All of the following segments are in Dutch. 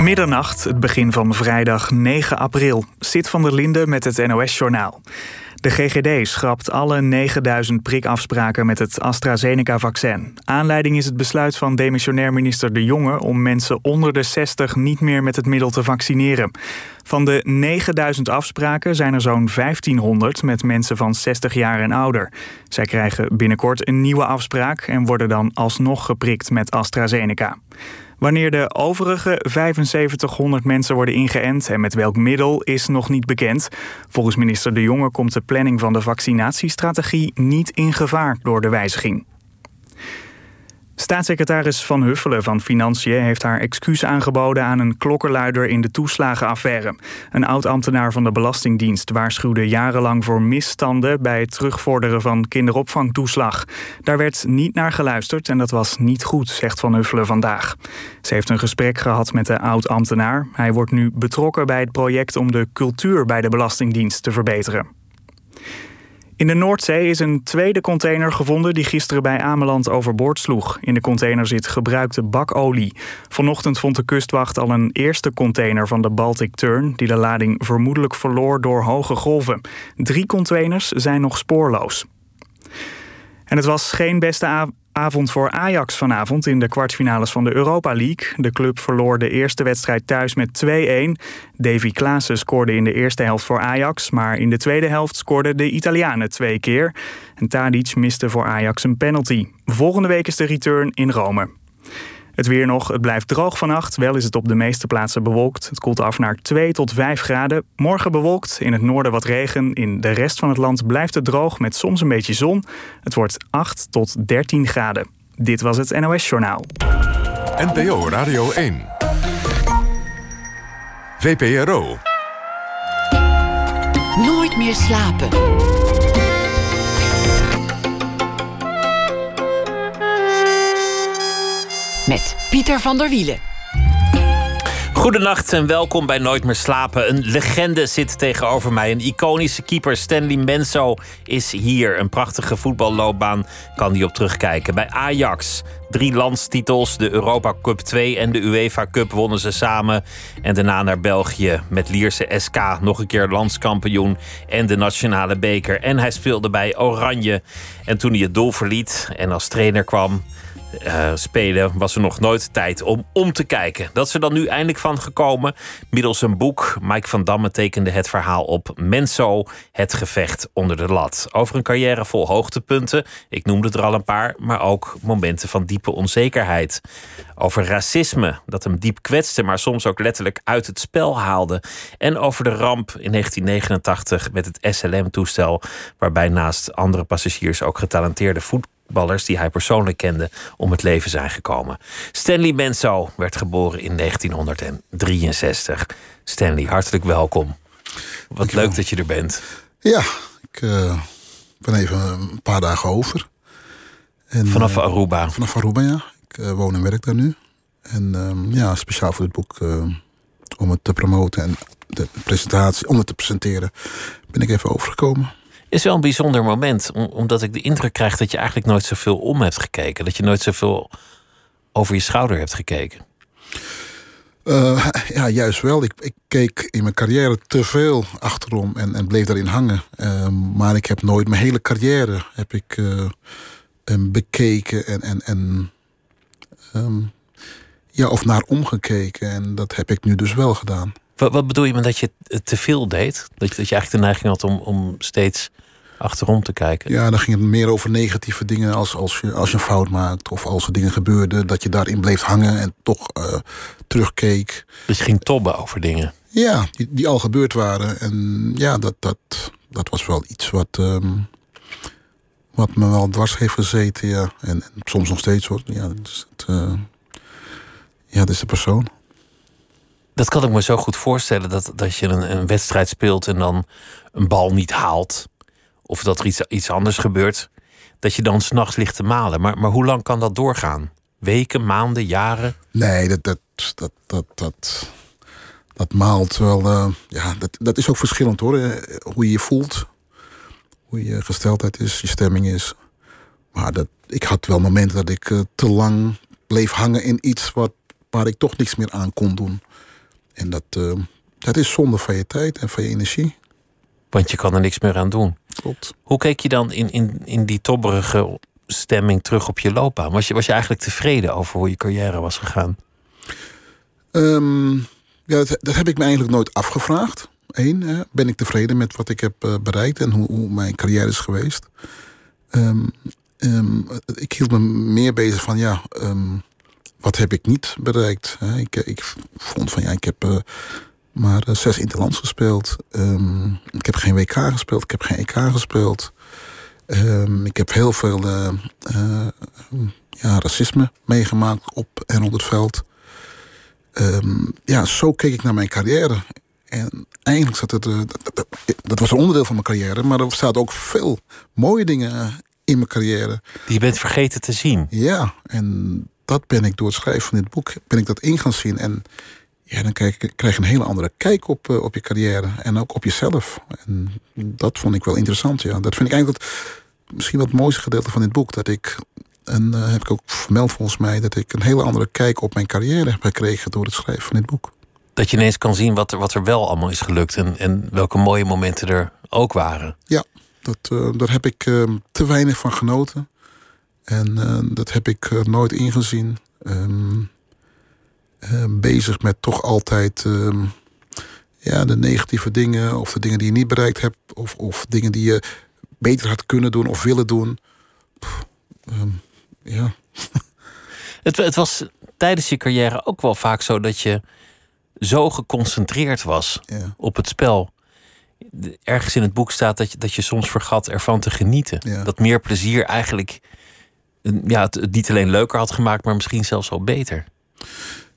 Middernacht, het begin van vrijdag 9 april. Zit van der Linde met het NOS-journaal. De GGD schrapt alle 9000 prikafspraken met het AstraZeneca-vaccin. Aanleiding is het besluit van demissionair minister De Jonge om mensen onder de 60 niet meer met het middel te vaccineren. Van de 9000 afspraken zijn er zo'n 1500 met mensen van 60 jaar en ouder. Zij krijgen binnenkort een nieuwe afspraak en worden dan alsnog geprikt met AstraZeneca. Wanneer de overige 7500 mensen worden ingeënt en met welk middel is nog niet bekend. Volgens minister De Jonge komt de planning van de vaccinatiestrategie niet in gevaar door de wijziging. Staatssecretaris Van Huffelen van Financiën heeft haar excuus aangeboden aan een klokkenluider in de toeslagenaffaire. Een oud-ambtenaar van de Belastingdienst waarschuwde jarenlang voor misstanden bij het terugvorderen van kinderopvangtoeslag. Daar werd niet naar geluisterd en dat was niet goed, zegt Van Huffelen vandaag. Ze heeft een gesprek gehad met de oud-ambtenaar. Hij wordt nu betrokken bij het project om de cultuur bij de Belastingdienst te verbeteren. In de Noordzee is een tweede container gevonden die gisteren bij Ameland overboord sloeg. In de container zit gebruikte bakolie. Vanochtend vond de kustwacht al een eerste container van de Baltic Turn... die de lading vermoedelijk verloor door hoge golven. Drie containers zijn nog spoorloos. En het was geen beste avond voor Ajax vanavond in de kwartfinales van de Europa League. De club verloor de eerste wedstrijd thuis met 2-1. Davy Klaassen scoorde in de eerste helft voor Ajax, maar in de tweede helft scoorden de Italianen twee keer. En Tadic miste voor Ajax een penalty. Volgende week is de return in Rome. Het weer nog, het blijft droog vannacht. Wel is het op de meeste plaatsen bewolkt. Het koelt af naar 2 tot 5 graden. Morgen bewolkt, in het noorden wat regen. In de rest van het land blijft het droog met soms een beetje zon. Het wordt 8 tot 13 graden. Dit was het NOS Journaal. NPO Radio 1. VPRO. Nooit meer slapen. Met Pieter van der Wielen. Goedenacht en welkom bij Nooit meer slapen. Een legende zit tegenover mij. Een iconische keeper, Stanley Menso, is hier. Een prachtige voetballoopbaan kan hij op terugkijken. Bij Ajax, drie landstitels, de Europa Cup 2 en de UEFA Cup wonnen ze samen. En daarna naar België met Lierse SK, nog een keer landskampioen en de nationale beker. En hij speelde bij Oranje. En toen hij het doel verliet en als trainer kwam uh, spelen was er nog nooit tijd om om te kijken. Dat is er dan nu eindelijk van gekomen. Middels een boek. Mike van Damme tekende het verhaal op Menso, het gevecht onder de lat. Over een carrière vol hoogtepunten. Ik noemde er al een paar, maar ook momenten van diepe onzekerheid. Over racisme, dat hem diep kwetste, maar soms ook letterlijk uit het spel haalde. En over de ramp in 1989 met het SLM-toestel, waarbij naast andere passagiers ook getalenteerde voetballers ballers die hij persoonlijk kende om het leven zijn gekomen. Stanley Menso werd geboren in 1963. Stanley, hartelijk welkom. Wat leuk dat je er bent. Ja, ik uh, ben even een paar dagen over. En, vanaf uh, Aruba? Vanaf Aruba, ja. Ik uh, woon en werk daar nu. En ehm, ja, speciaal voor het boek om het te promoten en de presentatie, om het te presenteren, ben ik even overgekomen is wel een bijzonder moment, omdat ik de indruk krijg dat je eigenlijk nooit zoveel om hebt gekeken. Dat je nooit zoveel over je schouder hebt gekeken. Uh, ja, juist wel. Ik, ik, keek in mijn carrière te veel achterom en, en bleef daarin hangen. Uh, maar ik heb nooit mijn hele carrière heb ik, uh, bekeken en, en, en um, ja, of naar omgekeken. En dat heb ik nu dus wel gedaan. Wat, wat bedoel je met dat je te veel deed? Dat je, dat je eigenlijk de neiging had om, om steeds achterom te kijken. Ja, dan ging het meer over negatieve dingen als, als, je, als je een fout maakt of als er dingen gebeurden, dat je daarin bleef hangen en toch uh, terugkeek. Dus je ging tobben over dingen? Ja, die, die al gebeurd waren. En ja, dat, dat, dat was wel iets wat, um, wat me wel dwars heeft gezeten. Ja. En, en soms nog steeds hoor. Ja, dat is, het, uh, ja, dat is de persoon. Dat kan ik me zo goed voorstellen. Dat, dat je een, een wedstrijd speelt en dan een bal niet haalt of dat er iets, iets anders gebeurt, dat je dan s'nachts ligt te malen. Maar, maar hoe lang kan dat doorgaan? Weken, maanden, jaren? Nee, dat, dat, dat, dat, dat, dat maalt wel. Uh, ja, dat, dat is ook verschillend hoor. Eh, hoe je je voelt, hoe je gesteldheid is, je stemming is. Maar dat, ik had wel momenten dat ik uh, te lang bleef hangen in iets wat, waar ik toch niks meer aan kon doen. En dat, uh, dat is zonde van je tijd en van je energie. Want je kan er niks meer aan doen. Klopt. Hoe keek je dan in, in, in die tobberige stemming terug op je loopbaan? Was je, was je eigenlijk tevreden over hoe je carrière was gegaan? Um, ja, dat, dat, heb ik me eigenlijk nooit afgevraagd. Eén, hè, ben ik tevreden met wat ik heb uh, bereikt en hoe, hoe, mijn carrière is geweest? Um, um, ik hield me meer bezig van, ja, wat heb ik niet bereikt? Hè? Ik, ik vond van, ja, ik heb uh, maar uh, zes interlands gespeeld. ik heb geen WK gespeeld, ik heb geen EK gespeeld. ik heb heel veel ja, racisme meegemaakt op en onder het veld. Um, ja, zo keek ik naar mijn carrière. En eigenlijk zat het. Uh, dat, dat, was een onderdeel van mijn carrière, maar er staat ook veel mooie dingen in mijn carrière. Die je bent vergeten te zien. Ja, en dat ben ik door het schrijven van dit boek ben ik dat in gaan zien. En ja, dan krijg, krijg je een hele andere kijk op, uh, op je carrière en ook op jezelf. En dat vond ik wel interessant. Ja. Dat vind ik eigenlijk het, misschien wel het mooiste gedeelte van dit boek. Dat ik en uh, heb ik ook vermeld volgens mij dat ik een hele andere kijk op mijn carrière heb gekregen door het schrijven van dit boek. Dat je ineens kan zien wat er, wat er wel allemaal is gelukt en, en welke mooie momenten er ook waren. Ja, dat, uh, daar heb ik te weinig van genoten. En dat heb ik nooit ingezien. Um, bezig met toch altijd um, ja, de negatieve dingen of de dingen die je niet bereikt hebt. Of, of dingen die je beter had kunnen doen of willen doen. Pff, um, ja. Het, het, was tijdens je carrière ook wel vaak zo dat je zo geconcentreerd was ja. op het spel. Ergens in het boek staat dat je, dat je soms vergat ervan te genieten. Ja. Dat meer plezier eigenlijk ja, het, het, niet alleen leuker had gemaakt, maar misschien zelfs wel beter.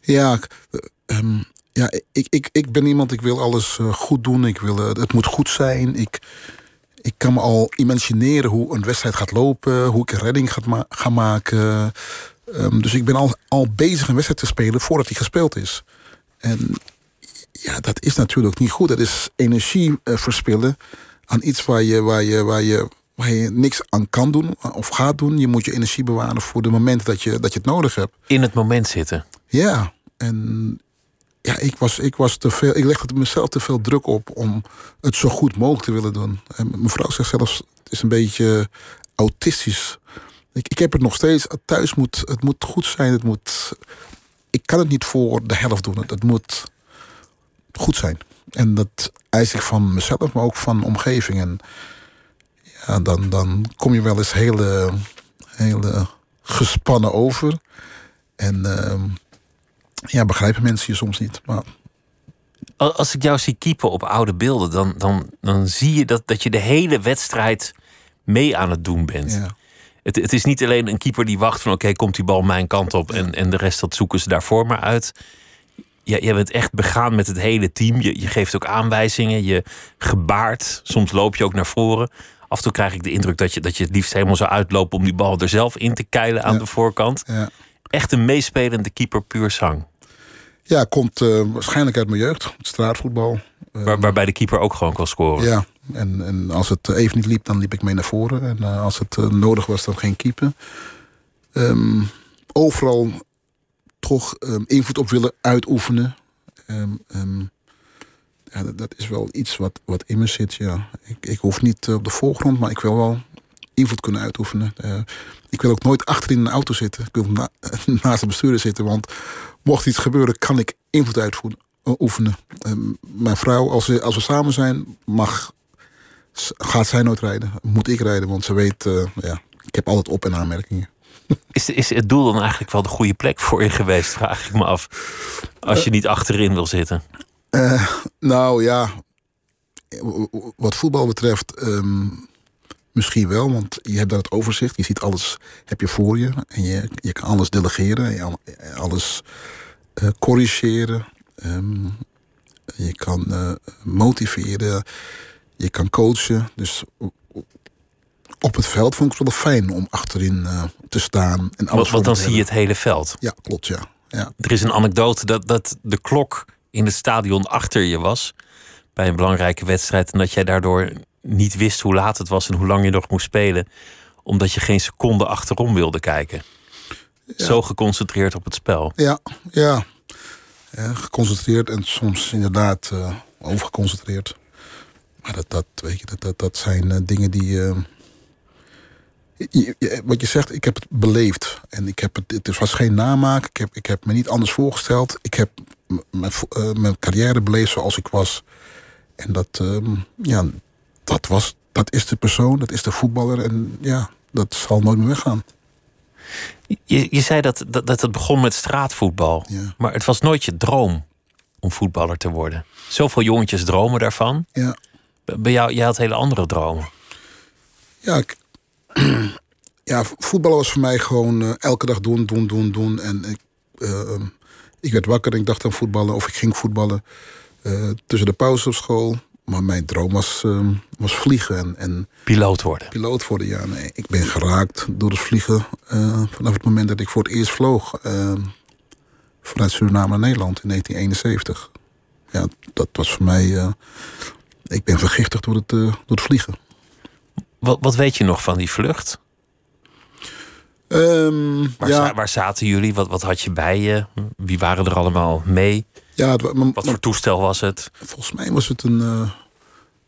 Ja, um, ja ik, ik, ik ben iemand, ik wil alles uh, goed doen. Ik wil, uh, het moet goed zijn. Ik, ik kan me al imagineren hoe een wedstrijd gaat lopen, hoe ik een redding ga, ma ga maken. Um, dus ik ben al, al bezig een wedstrijd te spelen voordat die gespeeld is. En ja, dat is natuurlijk niet goed. Dat is energie verspillen aan iets waar je, waar, je, waar, je, waar je niks aan kan doen of gaat doen. Je moet je energie bewaren voor de moment dat je, dat je het nodig hebt. In het moment zitten. Ja, en ja, ik was, ik was te veel. Ik legde mezelf te veel druk op om het zo goed mogelijk te willen doen. En mijn vrouw zegt zelfs, het is een beetje autistisch. Ik, ik heb het nog steeds. Thuis moet het moet goed zijn. Het moet. Ik kan het niet voor de helft doen. Het moet goed zijn. En dat eis ik van mezelf, maar ook van de omgeving. En ja, dan, dan kom je wel eens hele, hele gespannen over. En uh, ja, begrijpen mensen je soms niet. Maar... Als ik jou zie keepen op oude beelden, dan, dan, dan zie je dat, dat je de hele wedstrijd mee aan het doen bent. Ja. Het, het is niet alleen een keeper die wacht van oké, komt die bal mijn kant op en, en de rest dat zoeken ze daarvoor maar uit. Ja, je bent echt begaan met het hele team. Je, je geeft ook aanwijzingen, je gebaart. Soms loop je ook naar voren. Af en toe krijg ik de indruk dat je, dat je het liefst helemaal zou uitlopen om die bal er zelf in te keilen aan Ja. de voorkant. Ja. Echt een meespelende keeper puur zang. Ja, komt uh, waarschijnlijk uit mijn jeugd, straatvoetbal. Waar, waarbij de keeper ook gewoon kan scoren. Ja, en, en als het even niet liep, dan liep ik mee naar voren. En uh, als het nodig was, dan geen keeper. Um, overal toch um, invloed op willen uitoefenen. Um, ja, dat, dat, is wel iets wat, wat in me zit, ja. Ik, ik hoef niet op de voorgrond, maar ik wil wel invloed kunnen uitoefenen. Uh, ik wil ook nooit achterin een auto zitten. Ik wil na, naast de bestuurder zitten. Want mocht iets gebeuren, kan ik invloed uitoefenen. Uh, mijn vrouw, als we, als we samen zijn, mag, gaat zij nooit rijden. Moet ik rijden, want ze weet, uh, ja, ik heb altijd op- en aanmerkingen. Is, is het doel dan eigenlijk wel de goede plek voor je geweest, vraag ik me af. Als je niet achterin wil zitten. Uh, nou ja, wat voetbal betreft... Um, Misschien wel, want je hebt daar het overzicht. Je ziet alles, heb je voor je. En je, je kan alles delegeren. Je alles uh, corrigeren. Um, je kan uh, motiveren. Je kan coachen. Dus op het veld vond ik het wel fijn om achterin uh, te staan. En alles want, want dan zie je het hele veld. Ja, klopt, ja. ja. Er is een anekdote dat, dat de klok in het stadion achter je was. Bij een belangrijke wedstrijd. En dat jij daardoor niet wist hoe laat het was en hoe lang je nog moest spelen. Omdat je geen seconde achterom wilde kijken. Ja. Zo geconcentreerd op het spel. Ja, ja. Ja, geconcentreerd en soms inderdaad uh, overgeconcentreerd. Maar dat, dat, weet je, dat, dat, dat zijn uh, dingen die. Uh, je, je, wat je zegt, ik heb het beleefd. En ik heb het, het was geen namaak. Ik heb, ik heb me niet anders voorgesteld. Ik heb mijn carrière beleefd zoals ik was. En dat, ehm, ja, dat, was, dat is de persoon, dat is de voetballer. En ja, dat zal nooit meer weggaan. Je, je zei dat, dat, dat het begon met straatvoetbal. Ja. Maar het was nooit je droom om voetballer te worden. Zoveel jongetjes dromen daarvan. Ja. Bij jou, jij had hele andere dromen. Ja, ik, ja voetballen was voor mij gewoon uh, elke dag doen, doen, doen, doen. En ik, uh, ik werd wakker en ik dacht aan voetballen. Of ik ging voetballen uh, tussen de pauze op school. Maar mijn droom was, uh, was vliegen. En, en piloot worden. Piloot worden, ja. Nee, ik ben geraakt door het vliegen uh, vanaf het moment dat ik voor het eerst vloog. Uh, vanuit Suriname naar Nederland in 1971. Ja, dat was voor mij... Uh, ik ben vergiftigd door het, door het vliegen. Wat, wat weet je nog van die vlucht? Um, waar, ja. waar zaten jullie? Wat, wat had je bij je? Wie waren er allemaal mee? Ja, het, wat voor toestel was het? Volgens mij was het een, uh,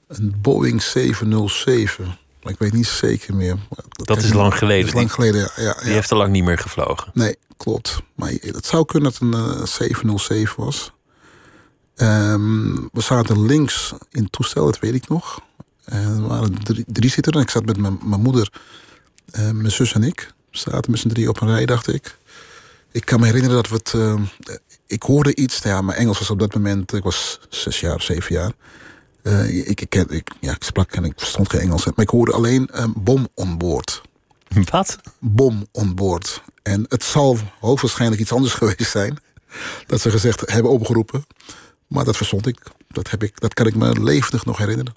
een Boeing 707. Maar ik weet niet zeker meer. Dat, dat is lang geleden. Dat is lang geleden, ja. ja. Die heeft al lang niet meer gevlogen. Nee, klopt. Maar het zou kunnen dat het een uh, 707 was. Um, we zaten links in het toestel, dat weet ik nog. En er waren drie, drie zitteren. Ik zat met mijn moeder, uh, mijn zus en ik. Zaten met z'n drie op een rij, dacht ik. Ik kan me herinneren dat we het... Uh, ik hoorde iets, ja, mijn Engels was op dat moment... Ik was zes jaar, zeven jaar. Uh, ik, ik, ik, ja, ik sprak en ik verstond geen Engels. Maar ik hoorde alleen een bom on boord. Wat? Bom on boord. En het zal hoogstwaarschijnlijk iets anders geweest zijn. Dat ze gezegd hebben opgeroepen. Maar dat verstond ik. Dat, heb ik. dat kan ik me levendig nog herinneren.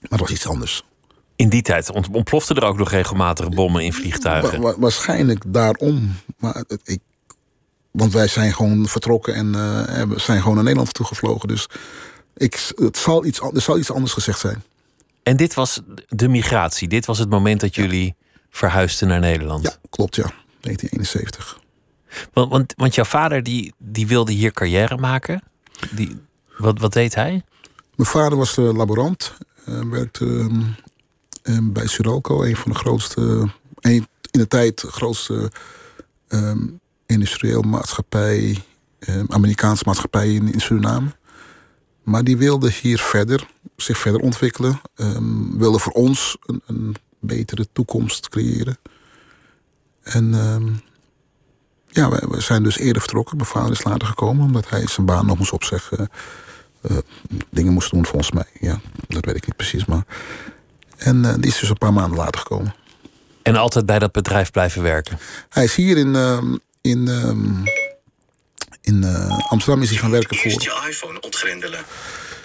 Maar het was iets anders. In die tijd ontploften er ook nog regelmatig bommen in vliegtuigen. Wa wa waarschijnlijk daarom. Maar ik, want wij zijn gewoon vertrokken en uh, zijn gewoon naar Nederland toegevlogen. Dus ik, het zal iets, er zal iets anders gezegd zijn. En dit was de migratie. Dit was het moment dat jullie ja. verhuisden naar Nederland. Ja, klopt ja. 1971. Want, want, want jouw vader die, die wilde hier carrière maken. Die, wat, wat deed hij? Mijn vader was uh, laborant. Uh, werkte uh, bij Suralco, een van de grootste, een, in de tijd grootste um, industrieel maatschappij, um, Amerikaanse maatschappij in, in, Suriname. Maar die wilde hier verder, zich verder ontwikkelen. Wilde voor ons een, een, betere toekomst creëren. En ja, we, zijn dus eerder vertrokken. Mijn vader is later gekomen, omdat hij zijn baan nog moest opzeggen. Uh, dingen moest doen volgens mij. Ja, dat weet ik niet precies. Maar... En uh, die is dus een paar maanden later gekomen. En altijd bij dat bedrijf blijven werken? Hij is hier in, uh, in, in Amsterdam is hij gaan werken voor... Eerst je iPhone ontgrendelen.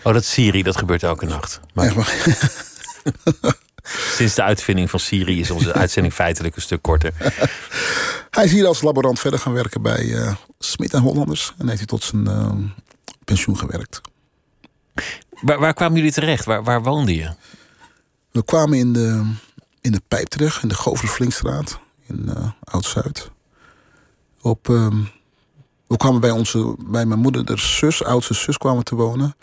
Oh, dat is Siri, dat gebeurt elke nacht. Maar... Echt waar? Sinds de uitvinding van Siri is onze uitzending feitelijk een stuk korter. Hij is hier als laborant verder gaan werken bij uh, Smit en Hollanders. En heeft hij tot zijn uh, pensioen gewerkt. Waar, waar, kwamen jullie terecht? Waar, waar woonde je? We kwamen in de, in de Pijp terecht, in de Govers-Flinkstraat, in uh, Oud-Zuid. Op, um, we kwamen bij, onze, bij mijn moeder, de zus, oudste zus, kwamen te wonen.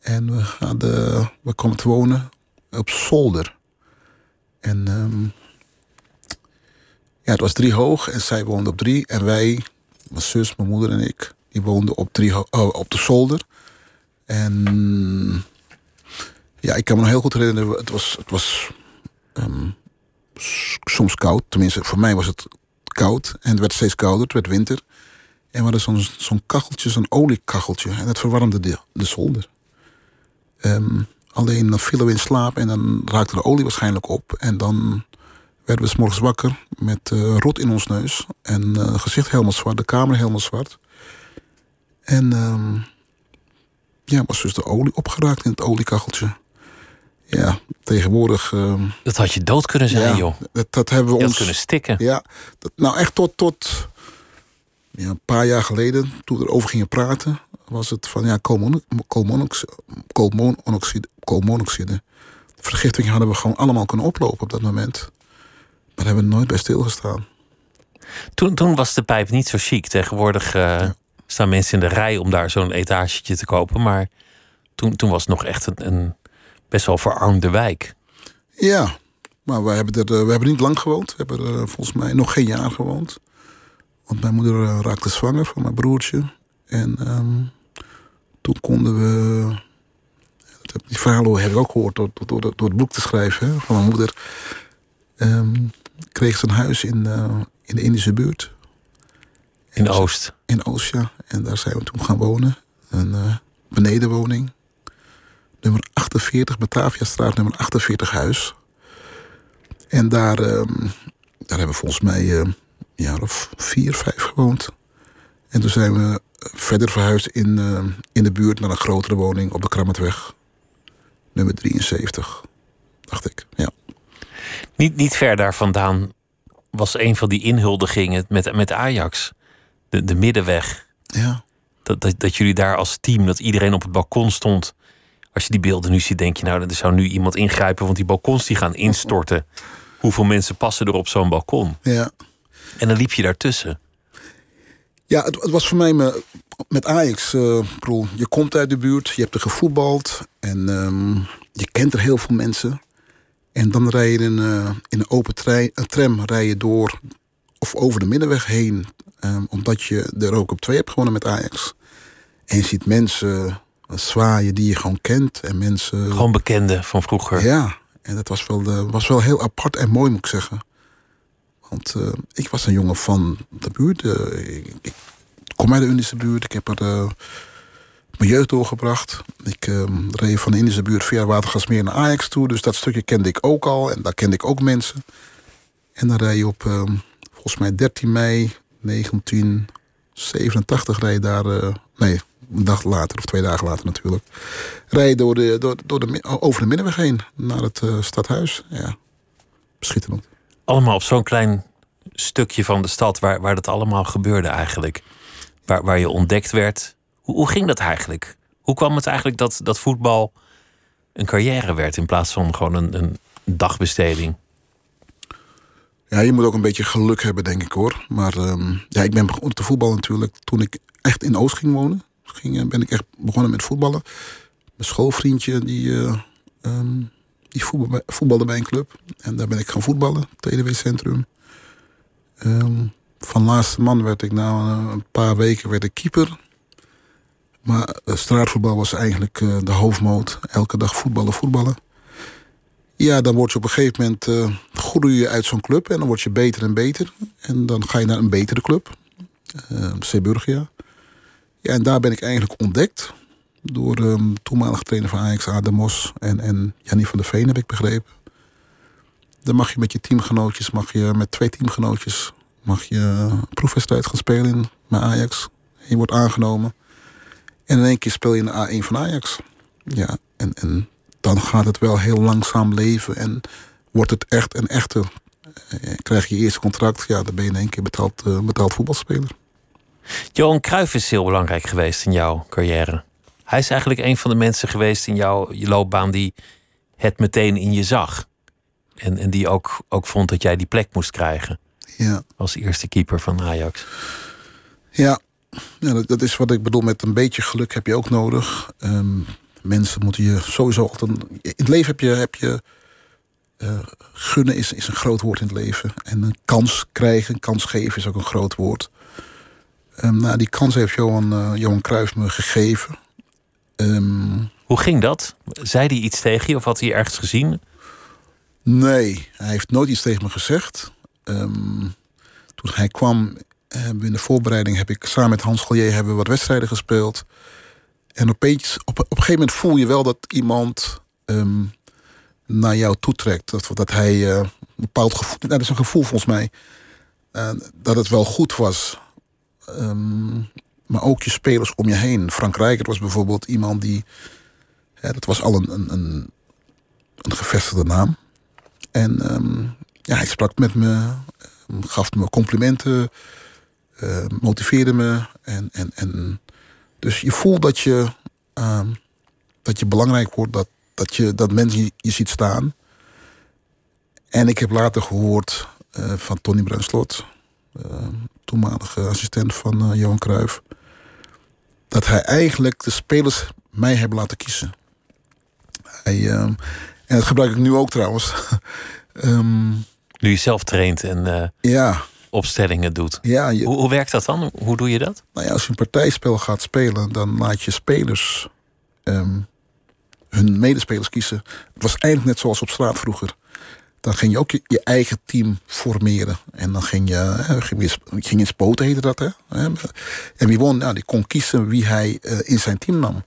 En we, hadden, we kwamen te wonen op zolder. En um, ja, het was drie hoog en zij woonde op drie. En wij, mijn zus, mijn moeder en ik, die woonden op, drie oh, op de zolder. En ja, ik kan me nog heel goed herinneren, het was, het was um, soms koud. Tenminste, voor mij was het koud. En het werd steeds kouder, het werd winter. En we hadden zo'n zo'n kacheltje, zo'n oliekacheltje. En dat verwarmde de, de zolder. Um, alleen dan vielen we in slaap en dan raakte de olie waarschijnlijk op. En dan werden we 's morgens wakker met uh, rot in ons neus. En uh, gezicht helemaal zwart, de kamer helemaal zwart. En uh, ja, was dus de olie opgeraakt in het oliekacheltje. Ja, tegenwoordig... Uh, dat had je dood kunnen zijn, ja, joh. Dat, dat hebben we je ons... kunnen stikken. Ja, dat, nou echt tot, tot ja, een paar jaar geleden, toen we erover gingen praten... was het van, ja, koolmonoxide... koolmonoxide. Vergiftiging hadden we gewoon allemaal kunnen oplopen op dat moment. Maar hebben we nooit bij stilgestaan. Toen, toen was de pijp niet zo chic. Tegenwoordig uh, ja. staan mensen in de rij om daar zo'n etagetje te kopen. Maar toen, toen was het nog echt een, een best wel verarmde wijk. Ja, maar we hebben, er, eh, we hebben niet lang gewoond. We hebben er eh, volgens mij nog geen jaar gewoond. Want mijn moeder eh, raakte zwanger van mijn broertje. En ehm, toen konden we. Die verhalen heb ik ook gehoord door, door, door, het boek te schrijven hè, van mijn moeder. Ehm, kreeg ze een huis in, in de Indische buurt. In Oost? In Oost, ja. En daar zijn we toen gaan wonen. Een benedenwoning. Nummer 48, Bataviastraat, nummer 48 huis. En daar, ehm, daar hebben we volgens mij uh, een jaar of vier, vijf gewoond. En toen zijn we verder verhuisd in, uh, in de buurt naar een grotere woning op de Krammetweg. Nummer 73, dacht ik, ja. Niet, niet ver daar vandaan was een van die inhuldigingen met, met Ajax. De, de middenweg. Ja. Dat, dat, dat jullie daar als team, dat iedereen op het balkon stond. Als je die beelden nu ziet, denk je nou, er zou nu iemand ingrijpen, want die balkons die gaan instorten hoeveel mensen passen er op zo'n balkon? Ja. En dan liep je daartussen. Ja, het, het was voor mij me, met Ajax. Uh, je komt uit de buurt, je hebt er gevoetbald en um, je kent er heel veel mensen. En dan rij je in, uh, in een open trein, een tram rij je door of over de middenweg heen. Um, omdat je er ook op twee hebt gewonnen met Ajax. En je ziet mensen zwaaien die je gewoon kent. En mensen... Gewoon bekenden van vroeger. Ja, en dat was wel, uh, was wel heel apart en mooi, moet ik zeggen. Want uh, ik was een jongen van de buurt. Uh, ik, ik, kom uit de Indische buurt. Ik heb er mijn jeugd doorgebracht. Ik reed van de Indische buurt via Watergasmeer naar Ajax toe. Dus dat stukje kende ik ook al. En daar kende ik ook mensen. En dan rij je op, volgens mij 13 mei 1987 rij je daar... nee, een dag later of twee dagen later natuurlijk. Rijden door de, door, door de, over de middenweg heen naar het uh, stadhuis. Ja, schitterend. Allemaal op zo'n klein stukje van de stad waar, waar dat allemaal gebeurde eigenlijk. Waar, waar je ontdekt werd. Hoe, hoe ging dat eigenlijk? Hoe kwam het eigenlijk dat, dat voetbal een carrière werd in plaats van gewoon een, een dagbesteding? Ja, je moet ook een beetje geluk hebben, denk ik hoor. Maar um, ja, ik ben begonnen te voetballen natuurlijk toen ik echt in Oost ging wonen ging, ben ik echt begonnen met voetballen. Mijn schoolvriendje die, uh, voetbalde bij een club. En daar ben ik gaan voetballen, TDW-centrum. Um, van laatste man werd ik na een paar weken werd ik keeper. Maar straatvoetbal was eigenlijk de hoofdmoot. Elke dag voetballen, voetballen. Ja, dan word je op een gegeven moment uh, groei je uit zo'n club en dan word je beter en beter. En dan ga je naar een betere club, uh. Ja, en daar ben ik eigenlijk ontdekt. Door um, toenmalige trainer van Ajax, Ademos en, en Jannie van der Veen, heb ik begrepen. Dan mag je met je teamgenootjes, mag je met twee teamgenootjes, mag je een proefwedstrijd gaan spelen in, met Ajax. je wordt aangenomen. En in één keer speel je in de A1 van Ajax. Ja, en, en dan gaat het wel heel langzaam leven en wordt het echt een echte. Eh, krijg je je eerste contract, ja, dan ben je in één keer betaald, uh, betaald voetbalspeler. Johan Cruijff is heel belangrijk geweest in jouw carrière. Hij is eigenlijk een van de mensen geweest in jouw loopbaan die het meteen in je zag. En, en die ook, ook vond dat jij die plek moest krijgen. Ja. Als eerste keeper van Ajax. Ja, ja dat, dat, is wat ik bedoel met een beetje geluk heb je ook nodig. Um, mensen moeten je sowieso altijd... In het leven heb je... Heb je uh, gunnen is, is een groot woord in het leven. En een kans krijgen, een kans geven is ook een groot woord. Um, nou, die kans heeft Johan, uh, Johan Cruijff me gegeven. Um, Hoe ging dat? Zei hij iets tegen je of had hij ergens gezien? Nee, hij heeft nooit iets tegen me gezegd. Um, toen hij kwam, in de voorbereiding heb ik samen met Hans Golier hebben wat wedstrijden gespeeld. En opeens, op, op een gegeven moment voel je wel dat iemand naar jou toetrekt. Dat, dat hij uh, een bepaald gevoel, nou, dat is een gevoel volgens mij, uh, dat het wel goed was. Um, maar ook je spelers om je heen. Frank Rijker was bijvoorbeeld iemand die. Ja, dat was al een, een, een, een gevestigde naam. En um, ja, hij sprak met me, gaf me complimenten, motiveerde me. En, en, en, dus je voelt dat je, dat je belangrijk wordt, dat, dat, je, dat mensen je, ziet staan. En ik heb later gehoord uh, van Tony Bruinslot, toenmalige assistent van uh, Johan Cruijff. dat hij eigenlijk de spelers mij hebben laten kiezen. Hij, ehm, en dat gebruik ik nu ook trouwens. Ehm, nu je zelf traint en uh, ja. opstellingen doet. Ja, hoe, hoe, werkt dat dan? Hoe doe je dat? Nou ja, als je een partijspel gaat spelen, dan laat je spelers um, hun medespelers kiezen. Het was eigenlijk net zoals op straat vroeger. Dan ging je ook je, eigen team formeren. En dan ging je, hè, ging je, je spoten, heette dat. Hè? En wie won, nou, die kon kiezen wie hij uh, in zijn team nam.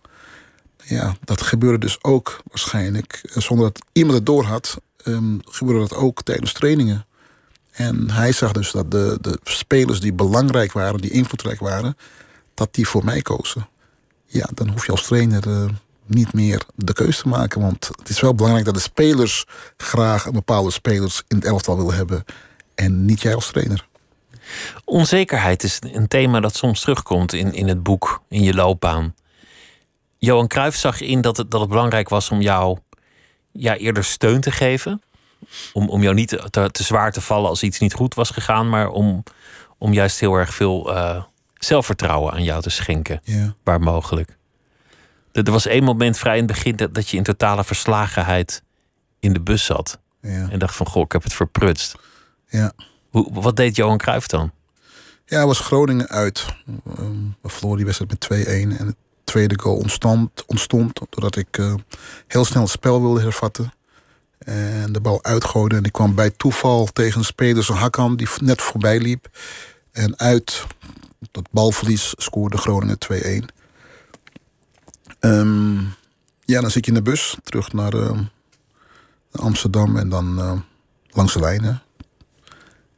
Ja, dat gebeurde dus ook waarschijnlijk, zonder dat iemand het door had, um, gebeurde dat ook tijdens trainingen. En hij zag dus dat de, de spelers die belangrijk waren, die invloedrijk waren, dat die voor mij kozen. Ja, dan hoef je als trainer niet meer de keuze te maken. Want het is wel belangrijk dat de spelers graag een bepaalde spelers in het elftal willen hebben. En niet jij als trainer. Onzekerheid is een thema dat soms terugkomt in, in het boek, in je loopbaan. Johan Cruijff zag in dat het, dat het belangrijk was om jou ja, eerder steun te geven. Om, om jou niet te, te zwaar te vallen als iets niet goed was gegaan, maar om, om juist heel erg veel uh, zelfvertrouwen aan jou te schenken, ja. waar mogelijk. Er was één moment vrij in het begin dat, dat je in totale verslagenheid in de bus zat. Ja. En dacht van, goh, ik heb het verprutst. Ja. Hoe, wat deed Johan Cruijff dan? Ja, was Groningen uit. We verloren die wedstrijd met 2-1. En het tweede goal ontstond, ontstond doordat ik uh, heel snel het spel wilde hervatten. En de bal uitgooide. En die kwam bij toeval tegen een speler, die net voorbij liep. En uit dat balverlies scoorde Groningen 2-1. Um, ja, dan zit je in de bus terug naar uh, Amsterdam en dan uh, langs de lijnen.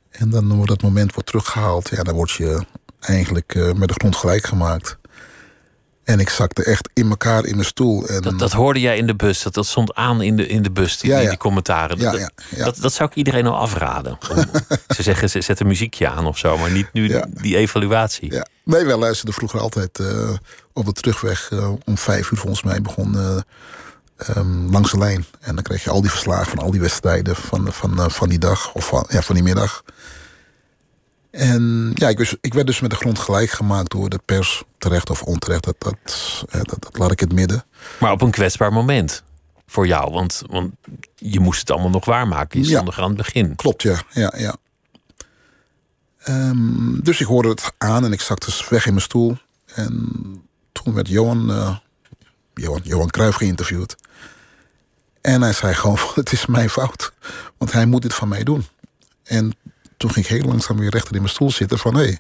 En dan wordt dat moment wordt teruggehaald. Ja, dan word je eigenlijk uh, met de grond gelijk gemaakt. En ik zakte echt in elkaar in de stoel. En, dat, dat hoorde jij in de bus, dat, dat stond aan in de, in de bus, die, ja, ja. die commentaren. Ja, dat. Dat, dat zou ik iedereen al afraden. Om, ze zeggen, ze zet een muziekje aan of zo, maar niet nu die evaluatie. Ja. Nee, wij luisterden vroeger altijd uh, op de terugweg uh, om vijf uur volgens mij begon uh, um, langs de lijn. En dan kreeg je al die verslagen van al die wedstrijden van, van, van die dag of van, ja, van die middag. En ja, ik, was, ik werd dus met de grond gelijk gemaakt door de pers, terecht of onterecht. Dat, dat, dat, dat laat ik het midden. Maar op een kwetsbaar moment voor jou, want, want je moest het allemaal nog waarmaken. Je stond nog aan het begin. Klopt, ja. ja, ja. Um, dus ik hoorde het aan en ik zat dus weg in mijn stoel. En toen werd Johan, uh, Johan, Johan Cruijff geïnterviewd. En hij zei gewoon, het is mijn fout. Want hij moet dit van mij doen. En toen ging ik heel langzaam weer rechter in mijn stoel zitten van... hé, hey,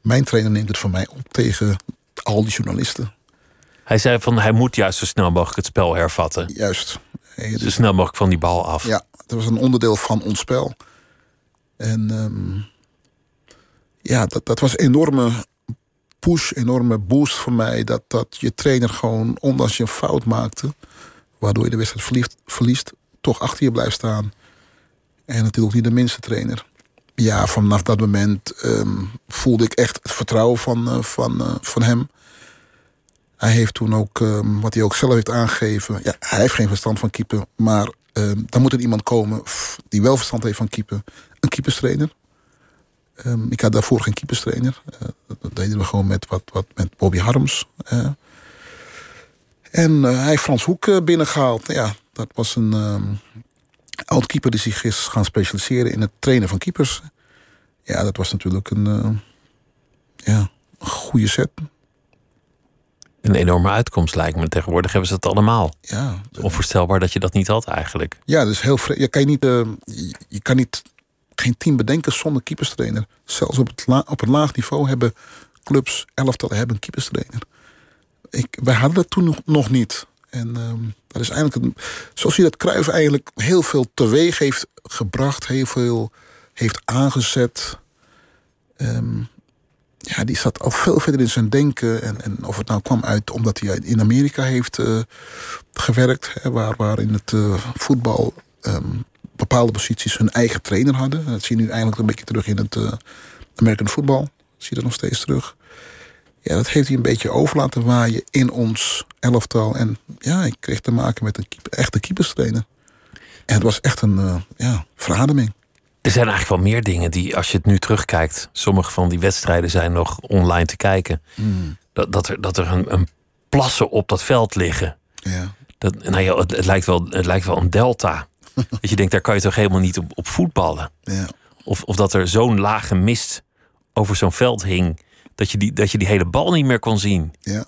mijn trainer neemt het van mij op tegen al die journalisten. Hij zei van, hij moet juist zo snel mogelijk het spel hervatten. Juist. Zo snel mogelijk van die bal af. Ja, dat was een onderdeel van ons spel. En um, ja, dat, dat was een enorme push, enorme boost voor mij. Dat, dat je trainer gewoon, ondanks je een fout maakte... waardoor je de wedstrijd verliest, toch achter je blijft staan. En natuurlijk niet de minste trainer ja, vanaf dat moment um, voelde ik echt het vertrouwen van, uh, van, uh, van hem. Hij heeft toen ook, um, wat hij ook zelf heeft aangegeven... Ja, hij heeft geen verstand van keeper, maar um, dan moet er iemand komen... die wel verstand heeft van keeper. Een keeperstrainer. Ik had daarvoor geen keeperstrainer. Uh, dat deden we gewoon met, wat, wat, met Bobby Harms. en hij heeft Frans Hoek binnengehaald. Ja, dat was een oud-keeper die zich is gaan specialiseren in het trainen van keepers. Ja, dat was natuurlijk een, ja, een goede set. Een enorme uitkomst lijkt me. Tegenwoordig hebben ze het allemaal. Ja. Onvoorstelbaar dat je dat niet had eigenlijk. Ja, dus heel je kan niet, uh, je kan niet geen team bedenken zonder keeperstrainer. Zelfs op het, op het laag niveau hebben clubs, elftallen hebben een keeperstrainer. Ik, wij hadden dat toen nog, niet. En um, dat is eigenlijk, een, zoals je dat Cruijff eigenlijk heel veel teweeg heeft gebracht, heel veel heeft aangezet. Um, ja, die zat al veel verder in zijn denken. En, en of het nou kwam uit omdat hij in Amerika heeft uh, gewerkt, hè, waar, waar in het uh, voetbal um, bepaalde posities hun eigen trainer hadden. Dat zie je nu eigenlijk een beetje terug in het uh, American voetbal. Zie je dat nog steeds terug. Ja, dat heeft hij een beetje over laten waaien in ons elftal. En ja, ik kreeg te maken met een echte keeperstrainer. En het was echt een uh, ja, verademing. Er zijn eigenlijk wel meer dingen die, als je het nu terugkijkt, sommige van die wedstrijden zijn nog online te kijken. Mm. dat, dat er, dat er een, een plassen op dat veld liggen. Ja. Dat, nou ja, het, het, lijkt wel, het lijkt wel een delta. Dat je denkt, daar kan je toch helemaal niet op, op voetballen. Ja. Of, of dat er zo'n lage mist over zo'n veld hing. Dat je, die, dat je die hele bal niet meer kon zien. Ja.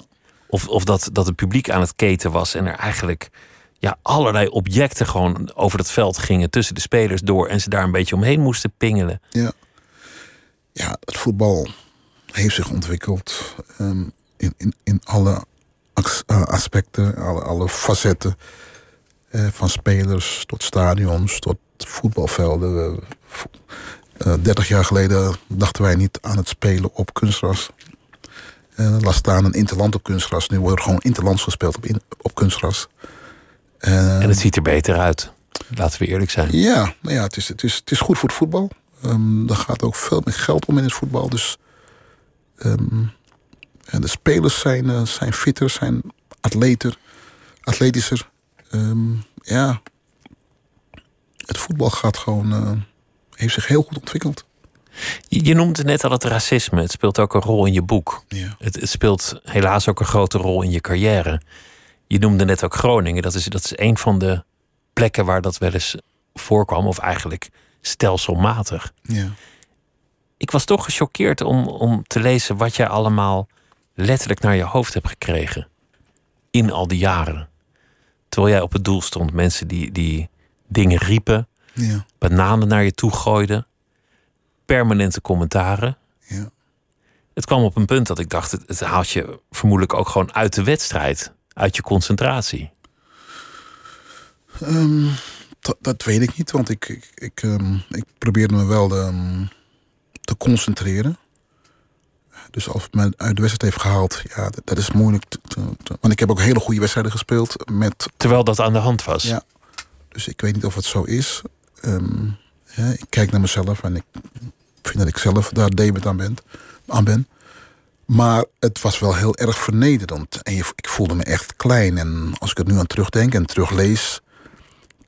Of, of dat, dat het publiek aan het keten was en er eigenlijk ja, allerlei objecten gewoon over dat veld gingen tussen de spelers door en ze daar een beetje omheen moesten pingelen. Ja. Ja, het voetbal heeft zich ontwikkeld ehm, in, in, in alle eh, aspecten, alle, alle facetten. Eh, van spelers tot stadions, tot voetbalvelden. We- vo- eh, 30 jaar geleden dachten wij niet aan het spelen op kunstgras. Eh laat staan een interland op kunstgras. Nu wordt er gewoon interlands gespeeld op, in, op kunstgras. Eh, En het ziet er beter uit. Laten we eerlijk zijn. ja, nou ja het, is, het, is, het is goed voor het voetbal. Ehm er gaat ook veel meer geld om in het voetbal. Dus ehm, en de spelers zijn, eh, zijn fitter, zijn atleter, atletischer. Ehm, ja, het voetbal gaat gewoon, eh, heeft zich heel goed ontwikkeld. Je, je noemde net al het racisme. Het speelt ook een rol in je boek. Ja. Het, het speelt helaas ook een grote rol in je carrière. Je noemde net ook Groningen. Dat is, dat is een van de plekken waar dat wel eens voorkwam. Of eigenlijk stelselmatig. Ja. Ik was toch gechoqueerd om, om te lezen wat jij allemaal letterlijk naar je hoofd hebt gekregen. In al die jaren. Terwijl jij op het doel stond. Mensen die, die dingen riepen. Ja. Bananen naar je toe gooiden. Permanente commentaren. Ja. Het kwam op een punt dat ik dacht, het, het haalt je vermoedelijk ook gewoon uit de wedstrijd. Uit je concentratie. Ehm, dat, dat weet ik niet, want ik, ik, ik, ehm, ik probeerde me wel ehm, te concentreren. Dus als het me uit de wedstrijd heeft gehaald, ja, dat, dat is moeilijk. te- te- te- want ik heb ook hele goede wedstrijden gespeeld met Terwijl dat aan de hand was. Ja. Dus ik weet niet of het zo is. Ehm, ja, ik kijk naar mezelf en ik vind dat ik zelf daar debet aan ben. Aan ben. Maar het was wel heel erg vernederend. En je, ik voelde me echt klein. En als ik er nu aan terugdenk en teruglees...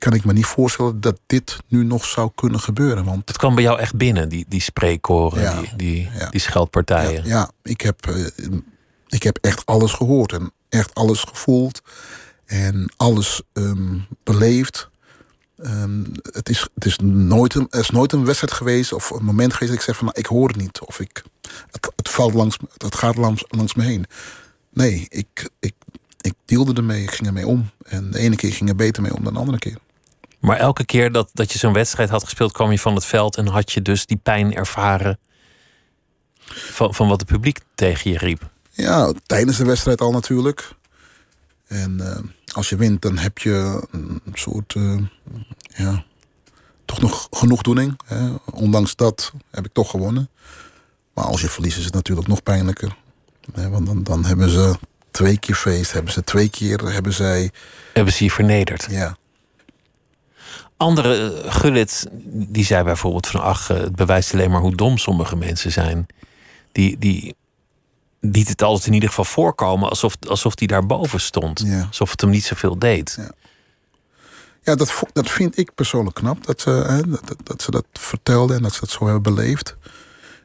kan ik me niet voorstellen dat dit nu nog zou kunnen gebeuren. Want Het kwam bij jou echt binnen, die, die spreekkoren, Ja. die, die, Ja. die scheldpartijen. Ja, ja ik, heb, eh, ik heb echt alles gehoord en echt alles gevoeld en alles ehm, beleefd. Ehm, het, is, het is nooit een, er is nooit een wedstrijd geweest of een moment geweest dat ik zeg van nou, ik hoor het niet of ik, het, het, valt langs, het gaat langs, langs me heen. Nee, ik, ik, ik deelde ermee, ik ging ermee om. En de ene keer ging er beter mee om dan de andere keer. Maar elke keer dat, dat je zo'n wedstrijd had gespeeld, kwam je van het veld en had je dus die pijn ervaren van, van wat het publiek tegen je riep. Ja, tijdens de wedstrijd al natuurlijk. En eh, als je wint, dan heb je een soort, eh, ja, toch nog genoegdoening. Hè? Ondanks dat heb ik toch gewonnen. Maar als je verliest, is het natuurlijk nog pijnlijker. Hè? Want dan, dan hebben ze twee keer feest, hebben ze twee keer, hebben zij, Hebben ze je vernederd. ja, Andere uh, Gullit, die zei bijvoorbeeld van... ach, eh, het bewijst alleen maar hoe dom sommige mensen zijn. Die, die liet het altijd in ieder geval voorkomen... alsof, alsof die daarboven stond. Ja. Alsof het hem niet zoveel deed. Ja. Ja, dat, dat vind ik persoonlijk knap. Dat ze, hè, dat, dat- ze dat vertelden en dat ze dat zo hebben beleefd.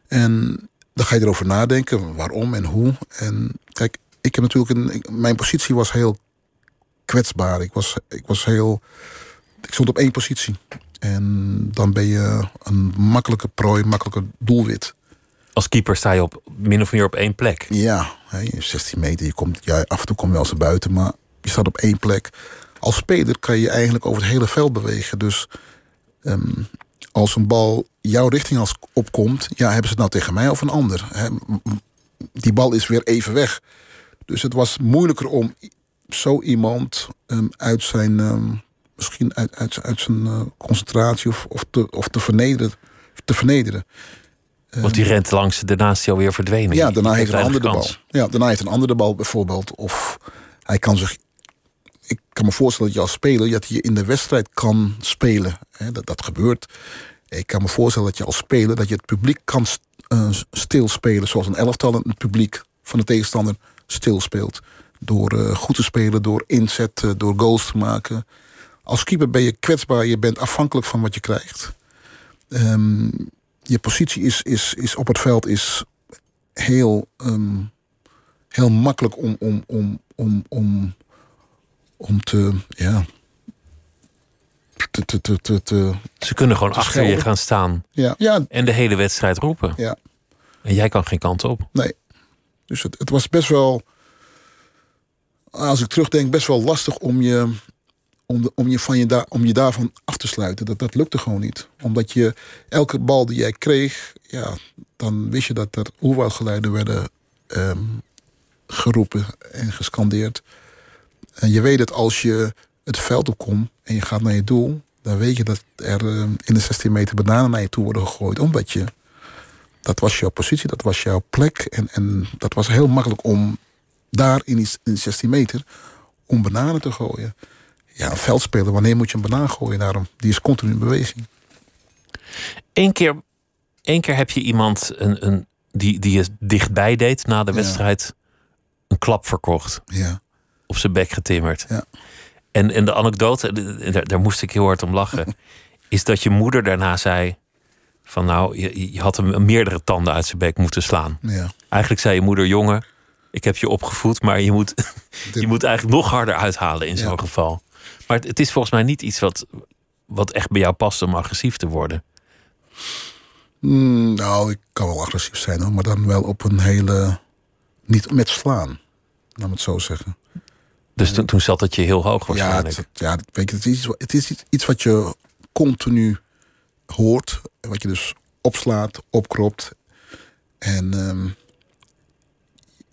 En dan ga je erover nadenken, waarom en hoe. En kijk, ik heb natuurlijk een. mijn positie was heel kwetsbaar. Ik was, ik was heel. Ik stond op één positie. En dan ben je een makkelijke prooi, makkelijke doelwit. Als keeper sta je op, min of meer op één plek. Ja, hè, je 16 meter, je komt, ja, af en toe kom je wel eens buiten, maar je staat op één plek. Als speler kan je eigenlijk over het hele veld bewegen. Dus ehm, als een bal jouw richting als opkomt, ja, hebben ze het nou tegen mij of een ander? Hè? Die bal is weer even weg. Dus het was moeilijker om zo iemand ehm, uit zijn, ehm, misschien uit, uit, uit zijn eh, concentratie of, of, te, of te vernederen. Te vernederen. Want die rent langs, daarna is hij alweer verdwenen. Ja, daarna heeft een krijgt ander de bal. Ja, daarna heeft een ander de bal bijvoorbeeld. Of hij kan zich. Ik kan me voorstellen dat je als speler dat je in de wedstrijd kan spelen. Dat, dat gebeurt. Ik kan me voorstellen dat je als speler dat je het publiek kan eh, stilspelen. Zoals een elftal het publiek van de tegenstander stilspeelt. Door eh, goed te spelen, door inzet, eh, door goals te maken. Als keeper ben je kwetsbaar, je bent afhankelijk van wat je krijgt. Ehm, je positie is, is, is op het veld is heel, ehm, heel makkelijk om, om, om, om, om, om te, ja, te, te, te, te, Ze kunnen gewoon Te achter je gaan staan ja, ja, en de hele wedstrijd roepen. ja. En jij kan geen kant op. Nee. Dus het, het was best wel, als ik terugdenk, best wel lastig om je, om om je, van je, daar, om je daarvan af te sluiten. Dat, dat lukte gewoon niet. Omdat je elke bal die jij kreeg, ja, dan wist je dat er oerwoudgeluiden werden ehm, geroepen en gescandeerd. En je weet dat als je het veld opkomt en je gaat naar je doel, dan weet je dat er ehm, in de 16 meter bananen naar je toe worden gegooid. Omdat je dat was jouw positie, dat was jouw plek. En, en dat was heel makkelijk om daar in die, in die 16 meter om bananen te gooien. Ja, een veldspeler, wanneer moet je een banaan gooien daarom? Die is continu in beweging. Eén keer, één keer heb je iemand een, een, die, die je dichtbij deed na de Ja. wedstrijd een klap verkocht. Ja, Op zijn bek getimmerd. Ja. En, en de anekdote, daar, daar moest ik heel hard om lachen, is dat je moeder daarna zei: van nou, je, je had hem meerdere tanden uit zijn bek moeten slaan. ja. Eigenlijk zei je moeder, jongen, ik heb je opgevoed, maar je moet, je moet eigenlijk nog harder uithalen in Ja. zo'n geval. Maar het, het is volgens mij niet iets wat, wat echt bij jou past om agressief te worden. Mm, nou, ik kan wel agressief zijn hoor, maar dan wel op een hele. Niet met slaan, laat me het zo zeggen. Dus toen, toen zat het je heel hoog Ja, het, ja weet je, het, is, iets- het is iets- wat je continu hoort. Wat je dus opslaat, opkropt. En ehm,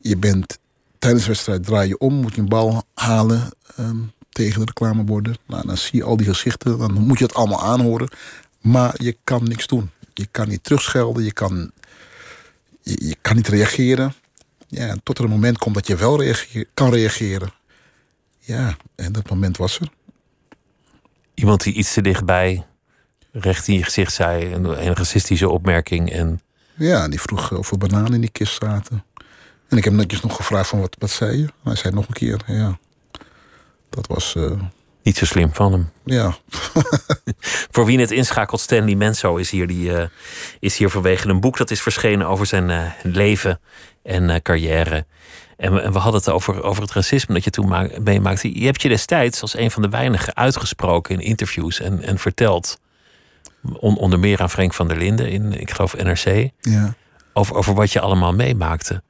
je bent tijdens de wedstrijd draai je om, moet je een bal halen ehm, tegen de reclameborden. Nou, dan zie je al die gezichten, dan moet je het allemaal aanhoren. Maar je kan niks doen. Je kan niet terugschelden, je kan, je, je kan niet reageren. Ja, tot er een moment komt dat je wel reageer, kan reageren. Ja, en dat moment was er. Iemand die iets te dichtbij recht in je gezicht zei, een, een racistische opmerking. En Ja, die vroeg of er bananen in die kist zaten. En ik heb netjes nog gevraagd van wat, wat zei je? Hij zei nog een keer, ja. Dat was, eh, niet zo slim van hem. ja. Voor wie het inschakelt, Stanley Menso is hier, die, eh, is hier vanwege een boek dat is verschenen over zijn eh, leven en carrière. En we, en we hadden het over, over het racisme dat je toen ma- meemaakte. Je hebt je destijds als een van de weinigen uitgesproken in interviews en, en verteld. On- onder meer aan Frank van der Linden in, ik geloof, NRC. ja. Over, over wat je allemaal meemaakte.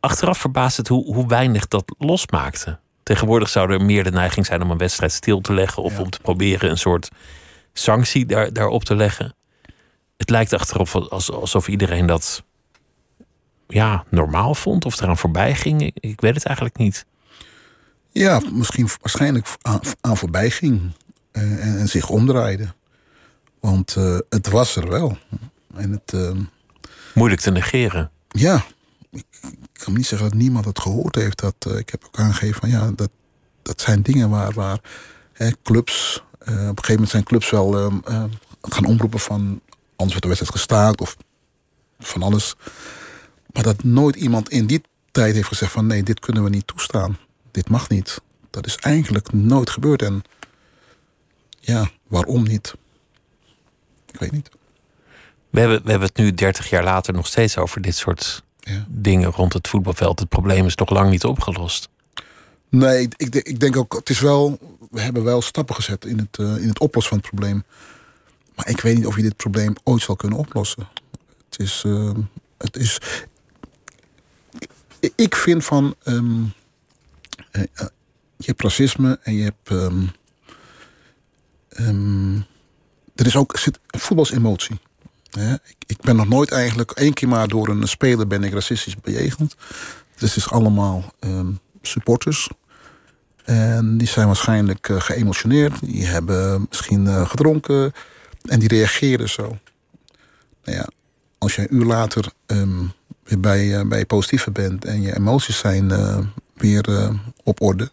Achteraf verbaast het hoe, hoe weinig dat losmaakte. Tegenwoordig zou er meer de neiging zijn om een wedstrijd stil te leggen. of Ja. om te proberen een soort sanctie daar, daarop te leggen. Het lijkt achteraf als, alsof iedereen dat ja, normaal vond of eraan voorbij ging. Ik, weet het eigenlijk niet. Ja, misschien waarschijnlijk aan, aan voorbij ging. eh, en, en zich omdraaide. Want eh, het was er wel. En het, eh, Moeilijk te negeren. ja, ik, kan niet zeggen dat niemand het gehoord heeft. Dat, eh, ik heb ook aangegeven van ja, dat, dat zijn dingen waar, waar hè, clubs. eh, op een gegeven moment zijn clubs wel ehm, eh, gaan omroepen van anders wordt de wedstrijd gestaakt of van alles. Maar dat nooit iemand in die tijd heeft gezegd van nee, dit kunnen we niet toestaan. Dit mag niet. Dat is eigenlijk nooit gebeurd. En ja, waarom niet? Ik weet niet. We hebben, we hebben het nu 30 jaar later nog steeds over dit soort Ja. dingen rond het voetbalveld. Het probleem is nog lang niet opgelost. Nee, ik, ik, ik denk ook, het is wel, we hebben wel stappen gezet in het, eh, in het oplossen van het probleem. Maar ik weet niet of je dit probleem ooit zal kunnen oplossen. Het is, eh, het is ik- vind van, ehm, eh, eh, je hebt racisme en je hebt, ehm, ehm, er is ook, zit, voetbal is emotie. Ik, ben nog nooit eigenlijk, één keer maar door een speler ben ik racistisch bejegend. Dus het is allemaal ehm, supporters. En die zijn waarschijnlijk eh, geëmotioneerd. Die hebben misschien eh, gedronken. En die reageren zo. Nou ja, als jij een uur later ehm, weer bij, eh, bij je positieve bent... en je emoties zijn weer op orde...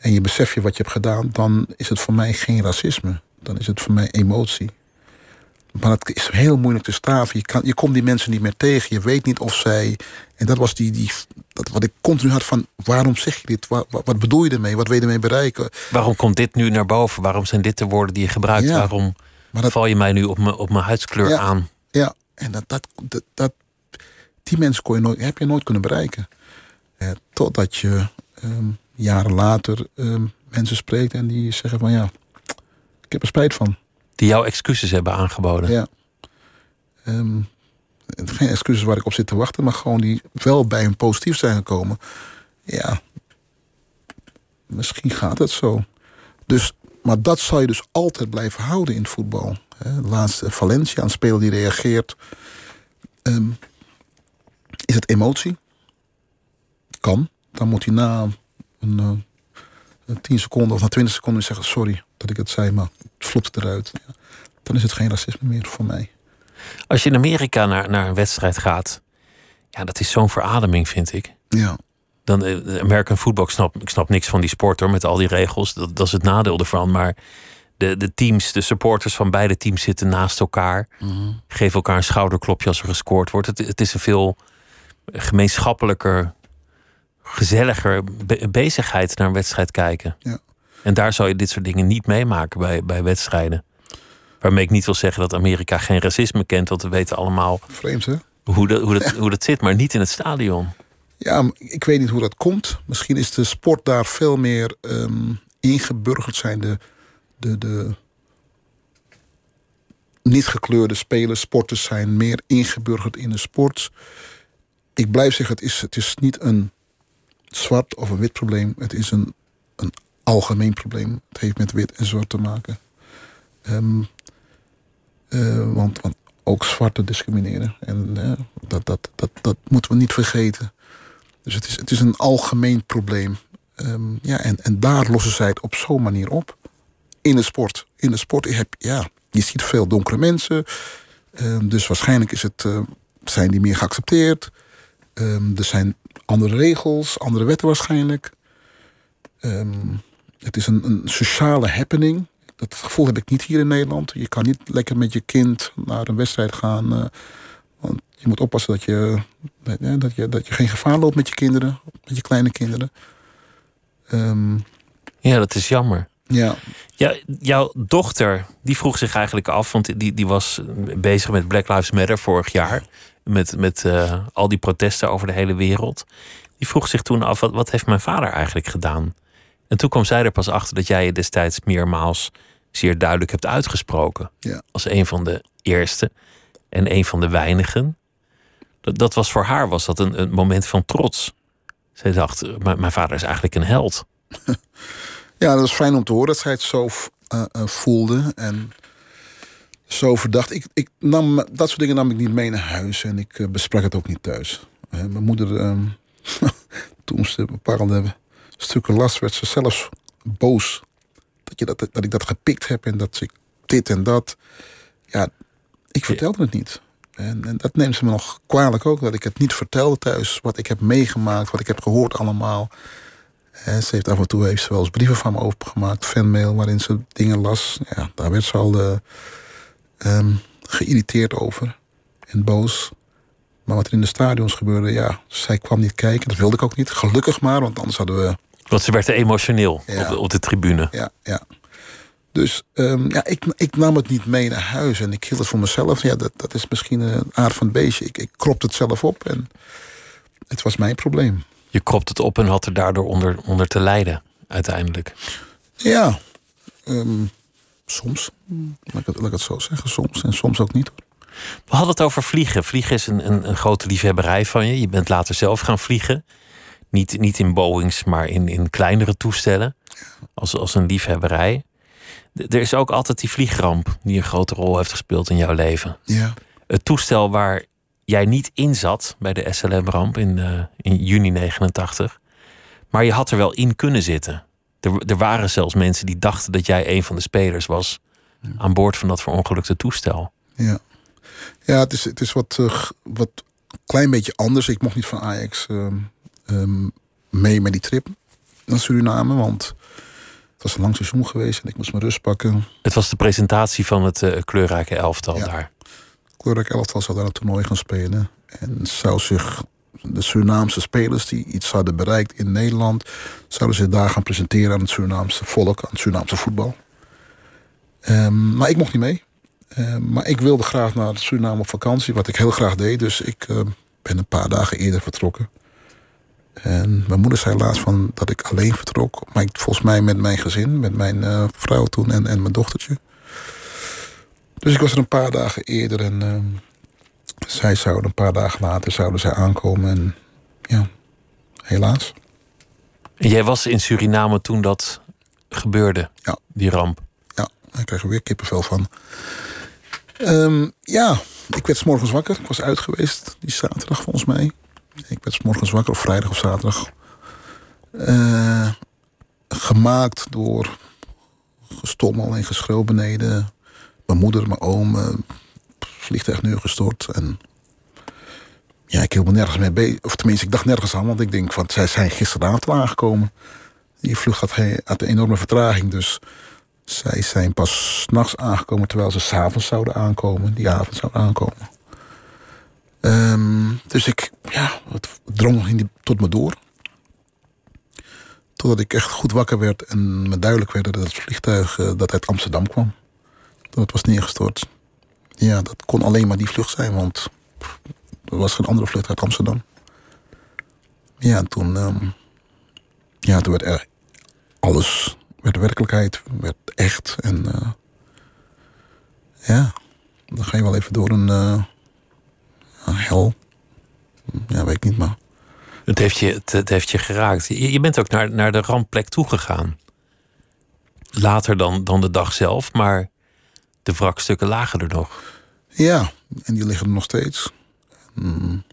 en je besef je wat je hebt gedaan... dan is het voor mij geen racisme. Dan is het voor mij emotie. Maar het is heel moeilijk te staven. Je, kan, je komt die mensen niet meer tegen. Je weet niet of zij... En dat was die, die, dat wat ik continu had van... waarom zeg je dit? Wat, wat, bedoel je ermee? Wat wil je ermee bereiken? Waarom komt dit nu naar boven? Waarom zijn dit de woorden die je gebruikt? Ja. Waarom Maar dat- val je mij nu op mijn, op mijn huidskleur Ja. aan? Ja, en dat, dat, dat, dat, die mensen kon je nooit, heb je nooit kunnen bereiken. Eh, totdat je ehm, jaren later ehm, mensen spreekt en die zeggen van ja, ik heb er spijt van. Die jouw excuses hebben aangeboden. Ja. Ehm, geen excuses waar ik op zit te wachten, maar gewoon die wel bij een positief zijn gekomen. Ja, misschien gaat het zo. Dus, maar dat zal je dus altijd blijven houden in het voetbal. Hè. Laatste Valencia, een speler die reageert. Ehm, is het emotie? Kan. Dan moet hij na een, uh, een 10 seconden of na 20 seconden zeggen: Sorry dat ik het zei, maar het vloept eruit. Ja. Dan is het geen racisme meer voor mij. Als je in Amerika naar, naar een wedstrijd gaat, ja, dat is zo'n verademing, vind ik. Ja. Dan uh, American football, ik snap, ik snap niks van die sport hoor, met al die regels. Dat, dat is het nadeel ervan. Maar de, de teams, de supporters van beide teams zitten naast elkaar. Mhm. Geven elkaar een schouderklopje als er gescoord wordt. Het, het is een veel gemeenschappelijker, gezelliger be- bezigheid naar een wedstrijd kijken. Ja. En daar zou je dit soort dingen niet meemaken bij, bij wedstrijden. Waarmee ik niet wil zeggen dat Amerika geen racisme kent, want we weten allemaal Vreemd, hè? hoe dat, hoe dat, hoe dat zit, maar niet in het stadion. Ja, ik weet niet hoe dat komt. Misschien is de sport daar veel meer um, ingeburgerd zijn. De, de, de niet gekleurde spelers, sporters zijn meer ingeburgerd in de sport. Ik blijf zeggen, het is, het is niet een zwart of een wit probleem. Het is een, een algemeen probleem. Heeft met wit en zwart te maken. Um, uh, want, want ook zwarte discrimineren. En uh, dat, dat, dat, dat moeten we niet vergeten. Dus het is, het is een algemeen probleem. Um, ja, en, en daar lossen zij het op zo'n manier op. In de sport. In de sport heb ja, je ziet veel donkere mensen. Um, dus waarschijnlijk is het, uh, zijn die meer geaccepteerd. Um, er zijn andere regels, andere wetten waarschijnlijk. Het is een, een sociale happening. Dat gevoel heb ik niet hier in Nederland. Je kan niet lekker met je kind naar een wedstrijd gaan. Uh, want je moet oppassen dat je, dat, je, dat je geen gevaar loopt met je kinderen, met je kleine kinderen. Um, ja, dat is jammer. Ja. ja. Jouw dochter, die vroeg zich eigenlijk af, want die, die was bezig met Black Lives Matter vorig jaar. Met, met uh, al die protesten over de hele wereld. Die vroeg zich toen af, wat, wat heeft mijn vader eigenlijk gedaan? En toen kwam zij er pas achter dat jij je destijds meermaals zeer duidelijk hebt uitgesproken. Ja. Als een van de eerste en een van de weinigen. Dat, dat was voor haar was dat een, een moment van trots. Zij dacht, mijn vader is eigenlijk een held. Ja, dat is fijn om te horen dat zij het zo uh, uh, voelde en zo verdacht. Ik, ik nam, dat soort dingen nam ik niet mee naar huis en ik uh, besprak het ook niet thuis. mijn moeder, um, toen ze bepaalde stukken las, werd ze zelfs boos dat, je dat, dat ik dat gepikt heb en dat ik dit en dat. Ja, ik vertelde het niet. En, en, dat neemt ze me nog kwalijk ook, dat ik het niet vertelde thuis. Wat ik heb meegemaakt, wat ik heb gehoord allemaal. En ze heeft af en toe heeft ze wel eens brieven van me opengemaakt, fanmail, waarin ze dingen las. Ja, daar werd ze al uh, um, geïrriteerd over en boos. Maar wat er in de stadions gebeurde, ja, zij kwam niet kijken. Dat wilde ik ook niet. Gelukkig maar, want anders hadden we want ze werd emotioneel ja. op, de, op, de, tribune. Ja, ja. Dus um, ja, ik, ik, nam het niet mee naar huis en ik hield het voor mezelf. Ja, dat, dat is misschien een aard van het beestje. Ik, ik kropte het zelf op en het was mijn probleem. Je kropt het op en had er daardoor onder, onder te lijden, uiteindelijk. Ja, um, soms. Laat ik, het, laat ik het zo zeggen, soms. En soms ook niet. We hadden het over vliegen. Vliegen is een, een, een grote liefhebberij van je. Je bent later zelf gaan vliegen. Niet, niet in Boeings, maar in, in kleinere toestellen. Als, als een liefhebberij. Er is ook altijd die vliegramp die een grote rol heeft gespeeld in jouw leven. Ja. Het toestel waar jij niet in zat bij de SLM-ramp in, uh, in juni 89. Maar je had er wel in kunnen zitten. Er, er waren zelfs mensen die dachten dat jij een van de spelers was. Ja. aan boord van dat verongelukte toestel. Ja, ja het, is, het is wat, uh, wat klein beetje anders. Ik mocht niet van Ajax uh, um, mee met die trip naar Suriname. Want het was een lang seizoen geweest en ik moest mijn rust pakken. Het was de presentatie van het uh, kleurrijke elftal ja. daar. Het kleurrijke elftal zou daar een toernooi gaan spelen. En zou zich de Surinaamse spelers die iets hadden bereikt in Nederland... zouden zich daar gaan presenteren aan het Surinaamse volk, aan het Surinaamse voetbal. Um, maar ik mocht niet mee. Um, maar ik wilde graag naar Suriname op vakantie, wat ik heel graag deed. Dus ik uh, ben een paar dagen eerder vertrokken. En mijn moeder zei laatst van dat ik alleen vertrok. Maar ik, volgens mij met mijn gezin, met mijn uh, vrouw toen en, en mijn dochtertje. Dus ik was er een paar dagen eerder en uh, zij zouden een paar dagen later zouden zij aankomen. En ja, helaas. En jij was in Suriname toen dat gebeurde, ja. die ramp? Ja, ik kreeg er weer kippenvel van. Um, ja, ik werd s morgens wakker. Ik was uit geweest die zaterdag volgens mij. Ik werd morgens wakker, of vrijdag of zaterdag. Uh, gemaakt door gestommel en geschreeuw beneden. Mijn moeder, mijn oom, uh, vliegtuig neergestort. En ja, ik hield me nergens mee bezig. Of tenminste, ik dacht nergens aan, want ik denk van zij zijn gisteravond aangekomen. Die vlucht had, had een enorme vertraging, dus zij zijn pas s'nachts aangekomen terwijl ze s'avonds zouden aankomen. Die avond zouden aankomen. Um, dus ik, ja, het drong die, tot me door. Totdat ik echt goed wakker werd en me duidelijk werd dat het vliegtuig uh, dat uit Amsterdam kwam. Dat het was neergestort. Ja, dat kon alleen maar die vlucht zijn, want er was geen andere vlucht uit Amsterdam. Ja, en toen, um, ja, toen werd er alles werd werkelijkheid, werd echt. En uh, ja, dan ga je wel even door een, een hel. Ja, weet ik niet, maar... Het heeft je, het, het heeft je geraakt. Je, je, bent ook naar, naar de rampplek toegegaan. Later dan, dan de dag zelf, maar de wrakstukken lagen er nog. Ja, en die liggen er nog steeds. Mm.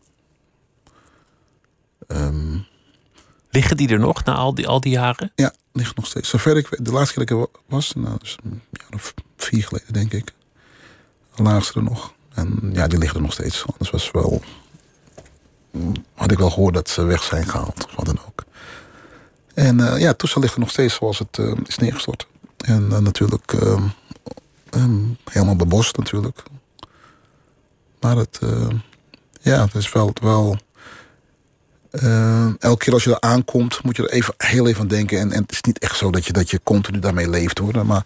Um, Liggen die er nog na al die, al die jaren? Ja, ligt nog steeds. Zover ik de laatste keer dat ik er was, nou, dus een jaar of vier geleden denk ik. Lagen ze er nog. En ja, die liggen er nog steeds. Anders was wel. Had ik wel gehoord dat ze weg zijn gehaald, of wat dan ook. En uh, ja, het toestel ligt er nog steeds zoals het uh, is neergestort. En uh, natuurlijk um, helemaal bebost natuurlijk. Maar het, ja, het is wel, wel elke keer als je er aankomt, moet je er even, heel even aan denken. En, en het is niet echt zo dat je, dat je continu daarmee leeft hoor. Maar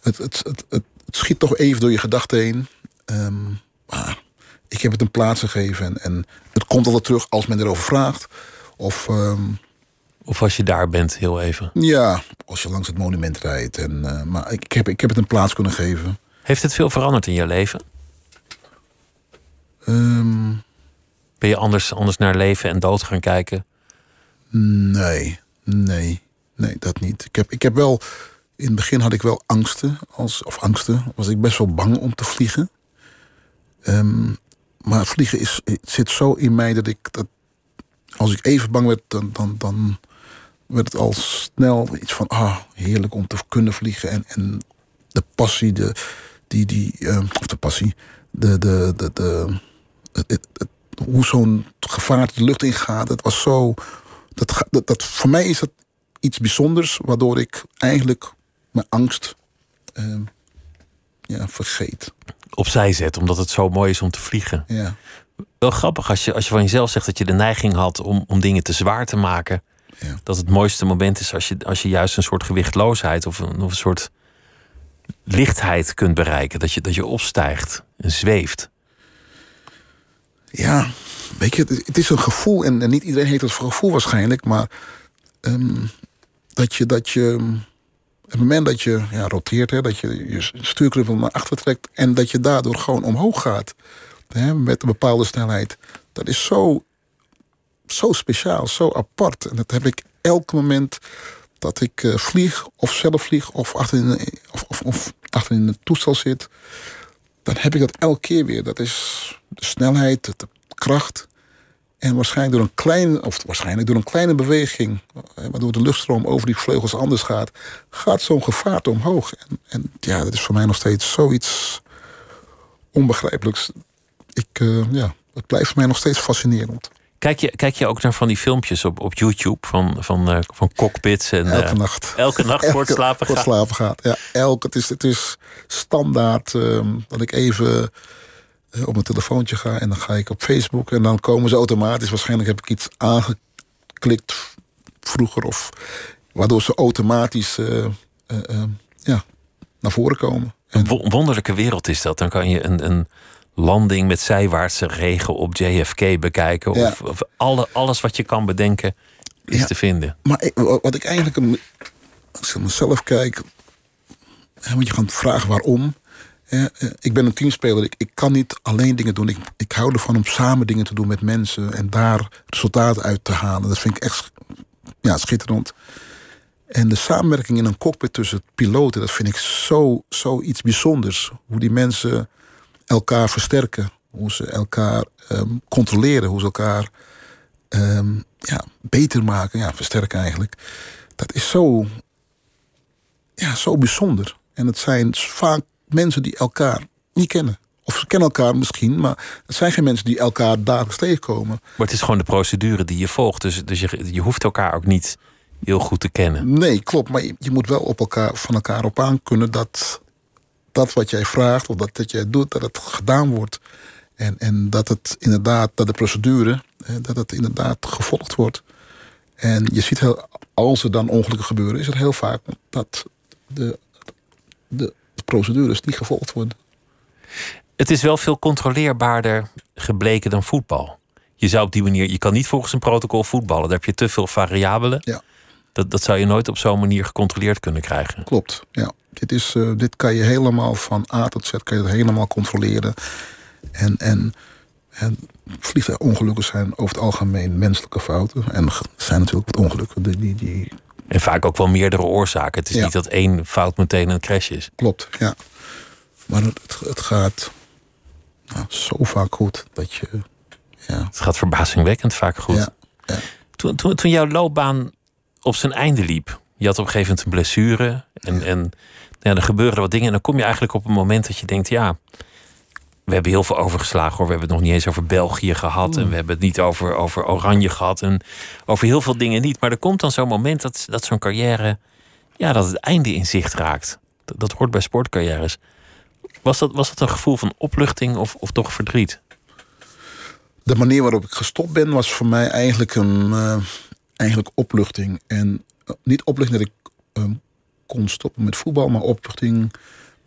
het, het, het, het, schiet toch even door je gedachten heen. Um, maar ik heb het een plaats gegeven. En, en het komt altijd terug als men erover vraagt. Of, um, of als je daar bent, heel even. Ja, als je langs het monument rijdt. En, uh, maar ik, ik, heb, ik heb het een plaats kunnen geven. Heeft het veel veranderd in je leven? Um, ben je anders, anders naar leven en dood gaan kijken? Nee, nee, nee, dat niet. Ik heb, ik heb wel, in het begin had ik wel angsten, als, of angsten, was ik best wel bang om te vliegen. Um, maar vliegen is, zit zo in mij dat ik, dat, als ik even bang werd, dan, dan, dan werd het al snel iets van, ah, heerlijk om te kunnen vliegen. En, en de passie, de, die, die, uh, of de passie, de, de, de, het, hoe zo'n gevaar de lucht ingaat. Het was zo. Dat, dat, voor mij is dat iets bijzonders, waardoor ik eigenlijk mijn angst uh, ja, vergeet. Opzij zet, omdat het zo mooi is om te vliegen. Ja. Wel grappig als je, als je van jezelf zegt dat je de neiging had om, om dingen te zwaar te maken. Ja. Dat het mooiste moment is als je, als je juist een soort gewichtloosheid of een, of een soort lichtheid kunt bereiken. Dat je, dat je opstijgt en zweeft. Ja, weet je, het is een gevoel. En, en niet iedereen heeft het gevoel waarschijnlijk. Maar um, dat je... Dat je het moment dat je ja, roteert, hè, dat je je stuurknuppel naar achter trekt... en dat je daardoor gewoon omhoog gaat hè, met een bepaalde snelheid... dat is zo, zo speciaal, zo apart. En dat heb ik elk moment dat ik uh, vlieg of zelf vlieg... of achter in, of, of, of achter in het toestel zit... dan heb ik dat elke keer weer. Dat is de snelheid, de kracht. En waarschijnlijk door een kleine, of waarschijnlijk door een kleine beweging, waardoor de luchtstroom over die vleugels anders gaat, gaat zo'n gevaarte omhoog. En, en, ja, dat is voor mij nog steeds zoiets onbegrijpelijks. Ik, uh, ja, het blijft voor mij nog steeds fascinerend. Kijk je, kijk je ook naar van die filmpjes op, op YouTube van, van, uh, van cockpits? En, elke uh, nacht. Elke nacht voor het slapen gaat? Voor het slapen gaat, ja. Elke, het, is, het is standaard um, dat ik even op mijn telefoontje ga en dan ga ik op Facebook en dan komen ze automatisch. Waarschijnlijk heb ik iets aangeklikt vroeger of waardoor ze automatisch uh, uh, uh, ja, naar voren komen. Een wonderlijke wereld is dat. Dan kan je een, een landing met zijwaartse regen op JFK bekijken. Ja. Of, of alle, alles wat je kan bedenken is Ja. te vinden. Maar ik- wat ik eigenlijk, als ik naar mezelf kijk, want je gaat vragen waarom. Ik ben een teamspeler. Ik, ik kan niet alleen dingen doen. Ik, ik hou ervan om samen dingen te doen met mensen en daar resultaten uit te halen. Dat vind ik echt ja, schitterend. En de samenwerking in een cockpit tussen piloten, dat vind ik zo, zo iets bijzonders. Hoe die mensen elkaar versterken, hoe ze elkaar ehm, controleren, hoe ze elkaar ehm, ja, beter maken, ja, versterken eigenlijk. Dat is zo, ja, zo bijzonder. En het zijn vaak mensen die elkaar niet kennen. Of ze kennen elkaar misschien, maar het zijn geen mensen die elkaar dagelijks tegenkomen. Maar het is gewoon de procedure die je volgt. Dus, dus je, je hoeft elkaar ook niet heel goed te kennen. Nee, klopt. Maar je, je moet wel op elkaar, van elkaar op aan kunnen dat dat wat jij vraagt of dat, dat jij doet, dat het gedaan wordt. En, en dat het inderdaad, dat de procedure, dat het inderdaad gevolgd wordt. En je ziet heel, als er dan ongelukken gebeuren, is het heel vaak dat de, de procedures niet gevolgd worden. Het is wel veel controleerbaarder gebleken dan voetbal. Je zou op die manier, je kan niet volgens een protocol voetballen. Daar heb je te veel variabelen. Ja. Dat, dat zou je nooit op zo'n manier gecontroleerd kunnen krijgen. Klopt, ja. Dit, is, eh, dit kan je helemaal van A tot Z kan je het helemaal controleren. En, en, en vliegtuigongelukken zijn over het algemeen menselijke fouten. En zijn natuurlijk wat ongelukken die, die, die En vaak ook wel meerdere oorzaken. Het is Ja. niet dat één fout meteen een crash is. klopt, ja. Maar het, het gaat nou, zo vaak goed dat je... Ja, Het gaat verbazingwekkend vaak goed. ja, ja. Toen, toen, toen jouw loopbaan op zijn einde liep, je had op een gegeven moment een blessure. En, en ja, er gebeuren wat dingen. En dan kom je eigenlijk op een moment dat je denkt: ja, we hebben heel veel overgeslagen hoor. We hebben het nog niet eens over België gehad. En we hebben het niet over, over Oranje gehad. En over heel veel dingen niet. Maar er komt dan zo'n moment dat, dat zo'n carrière, ja, dat het einde in zicht raakt. Dat, dat hoort bij sportcarrières. Was dat, was dat een gevoel van opluchting of, of toch verdriet? De manier waarop ik gestopt ben was voor mij eigenlijk een eh, eigenlijk opluchting. En eh, niet opluchting dat ik eh, kon stoppen met voetbal, maar opluchting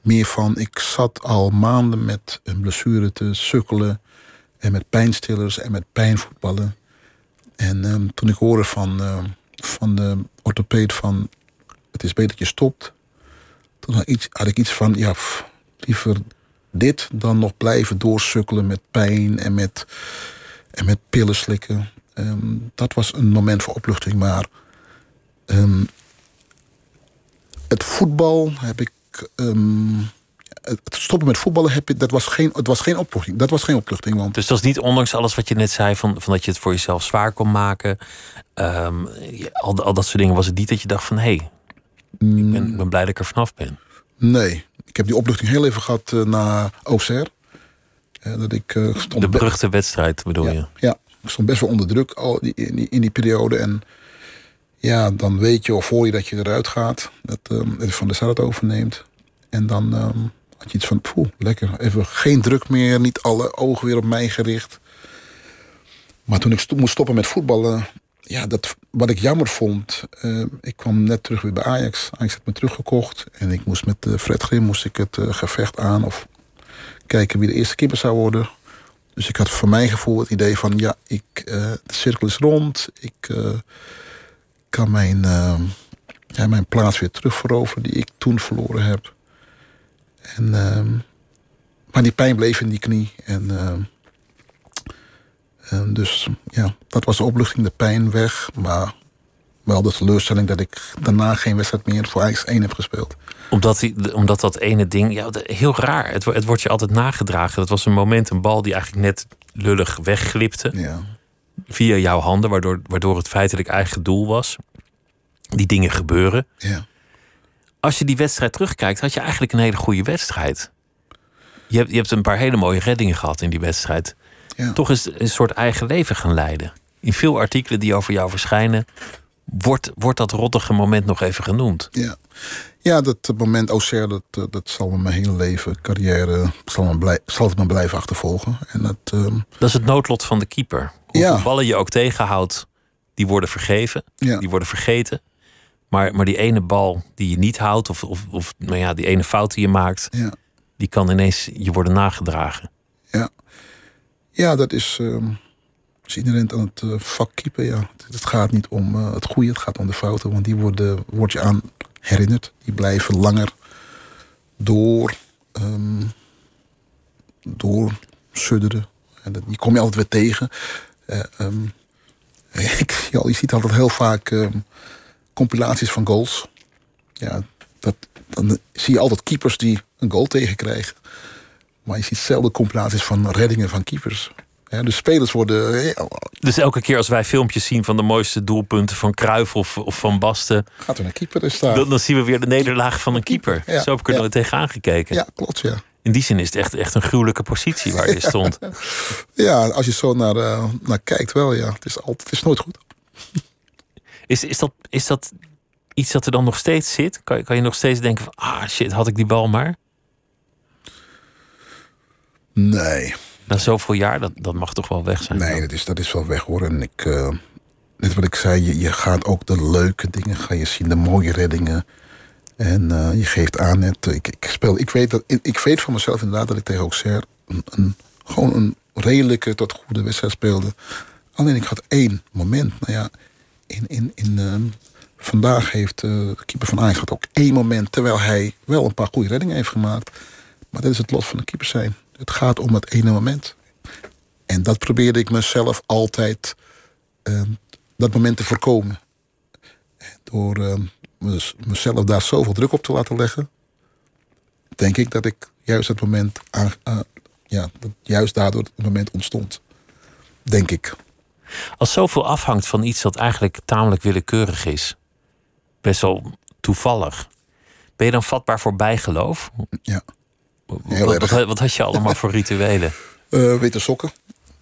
meer van ik zat al maanden met een blessure te sukkelen en met pijnstillers en met pijnvoetballen. En ehm, toen ik hoorde van, eh, van de orthopeed van het is beter dat je stopt, toen had, iets, had ik iets van ja, liever dit dan nog blijven doorsukkelen met pijn en met, en met pillen slikken. Ehm, dat was een moment voor opluchting. Maar ehm, het voetbal heb ik. Ehm, het stoppen met voetballen heb ik, dat was geen, het was geen opluchting. Dat was geen opluchting. Want Dus dat is niet, ondanks alles wat je net zei, van, van dat je het voor jezelf zwaar kon maken. ehm, je- al, al dat soort dingen, was het niet dat je dacht van hé, hey, ik ben, ik ben blij dat ik er vanaf ben. nee, ik heb die opluchting heel even gehad eh, na OCR. Eh, dat ik eh, stond De be- beruchte wedstrijd bedoel je. Ja, ja, ik stond best wel onder druk al die, in, die, in die periode. En ja, dan weet je of voor je dat je eruit gaat. Dat dat Van Sar het overneemt. En dan ehm, had je iets van, poeh, lekker. Even geen druk meer, niet alle ogen weer op mij gericht. Maar toen ik moest stoppen met voetballen... Ja, dat, wat ik jammer vond... eh, ik kwam net terug weer bij Ajax. Ajax had me teruggekocht. En ik moest met eh, Fred Grim moest ik het eh, gevecht aan... of kijken wie de eerste keeper zou worden. Dus ik had voor mijn gevoel het idee van... ja, ik, de cirkel is rond. Ik kan mijn, eh, ja, mijn plaats weer terugveroveren... die ik toen verloren heb. En, ehm, maar die pijn bleef in die knie. En, ehm, en dus ja, dat was de opluchting, de pijn weg. Maar wel de teleurstelling dat ik daarna geen wedstrijd meer voor Ajax 1 heb gespeeld. Omdat, die, omdat dat ene ding, ja, heel raar. Het, het wordt je altijd nagedragen. Dat was een moment, een bal die eigenlijk net lullig wegglipte. Ja, Via jouw handen, waardoor, waardoor het feitelijk eigen doel was. Die dingen gebeuren. ja. Als je die wedstrijd terugkijkt, had je eigenlijk een hele goede wedstrijd. Je hebt, je hebt een paar hele mooie reddingen gehad in die wedstrijd. ja. Toch is een soort eigen leven gaan leiden. In veel artikelen die over jou verschijnen, wordt, wordt dat rottige moment nog even genoemd. Ja, ja dat moment OCR, dat, eh, dat zal me mijn hele leven, carrière, zal, me blij, zal het me blijven achtervolgen. En dat, ehm, Dat is het noodlot van de keeper. Hoeveel Ja. ballen je ook tegenhoudt, die worden vergeven, ja, die worden vergeten. Maar, maar die ene bal die je niet houdt, of, of, of nou ja, die ene fout die je maakt, ja, die kan ineens je worden nagedragen. Ja, ja dat is, ehm, is inherent aan het uh, vak keeper. Ja. Het, gaat niet om uh, het goede, het gaat om de fouten. Want die worden, word je aan herinnerd. Die blijven langer door, um, door sudderen. En dat, die kom je altijd weer tegen. Uh, um, ik, je ziet altijd heel vaak compilaties van goals. Ja, dat, dan zie je altijd keepers die een goal tegenkrijgen. Maar je ziet zelden compilaties van reddingen van keepers. Ja, de spelers worden. Dus elke keer als wij filmpjes zien van de mooiste doelpunten van Cruijff of, of van Basten. Gaat er een keeper staan. Dan, dan, zien we weer de nederlaag van een keeper. Ja, Zo heb ik er tegenaan gekeken. Ja, klopt, ja. In die zin is het echt, echt een gruwelijke positie waar je stond. Ja, als je zo naar, uh, naar kijkt, wel ja. Het is, altijd, het is nooit goed. Is, is, dat, is dat iets dat er dan nog steeds zit? Kan, kan je nog steeds denken van, ah shit, had ik die bal maar? Nee. Na zoveel jaar, dat, dat mag toch wel weg zijn? Nee, dat is, dat is wel weg hoor. En ik, uh, net wat ik zei, je, je gaat ook de leuke dingen ga je zien, de mooie reddingen. En uh, je geeft aan net, ik, ik, speel, ik weet, dat, ik weet van mezelf inderdaad dat ik tegen Auxerre een, een, gewoon een redelijke tot goede wedstrijd speelde. Alleen ik had één moment. Nou ja, in, in, in, uh, vandaag heeft uh, de keeper van Ajax ook één moment... terwijl hij wel een paar goede reddingen heeft gemaakt. Maar dat is het lot van de keeper zijn. Het gaat om het ene moment. En dat probeerde ik mezelf altijd uh, dat moment te voorkomen. Door uh, mezelf daar zoveel druk op te laten leggen, denk ik dat ik juist het moment aan, uh, ja, dat juist daardoor het moment ontstond. Denk ik. Als zoveel afhangt van iets dat eigenlijk tamelijk willekeurig is, best wel toevallig, ben je dan vatbaar voor bijgeloof? Ja. Wat, wat, wat, had je allemaal voor rituelen? Uh, witte sokken.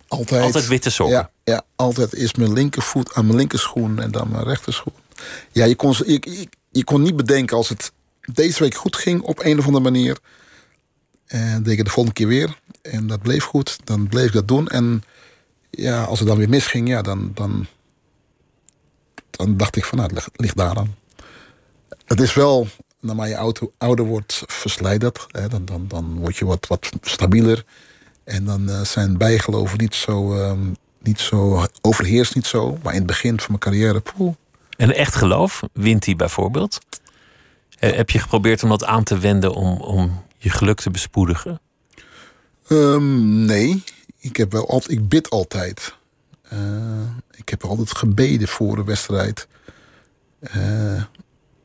Altijd. Altijd witte sokken? Ja, ja, altijd is mijn linkervoet aan mijn linkerschoen en dan mijn rechterschoen. Ja, je kon, je, je, je kon niet bedenken als het deze week goed ging op een of andere manier. En deed ik het de volgende keer weer. En dat bleef goed. Dan bleef ik dat doen. En ja, als het dan weer misging, ja, dan, dan, dan dacht ik van nou, het ligt daaraan. Het is wel naarmate je ouder, ouder wordt, dat. Hè, dan, dan, dan word je wat, wat stabieler. En dan uh, zijn bijgeloven niet zo, um, niet zo, overheerst niet zo. Maar in het begin van mijn carrière, poeh. En echt geloof, wint hij bijvoorbeeld? Heb je geprobeerd om dat aan te wenden om, om je geluk te bespoedigen? Um, nee, ik, heb wel altijd, ik bid altijd. Uh, ik heb altijd gebeden voor een wedstrijd.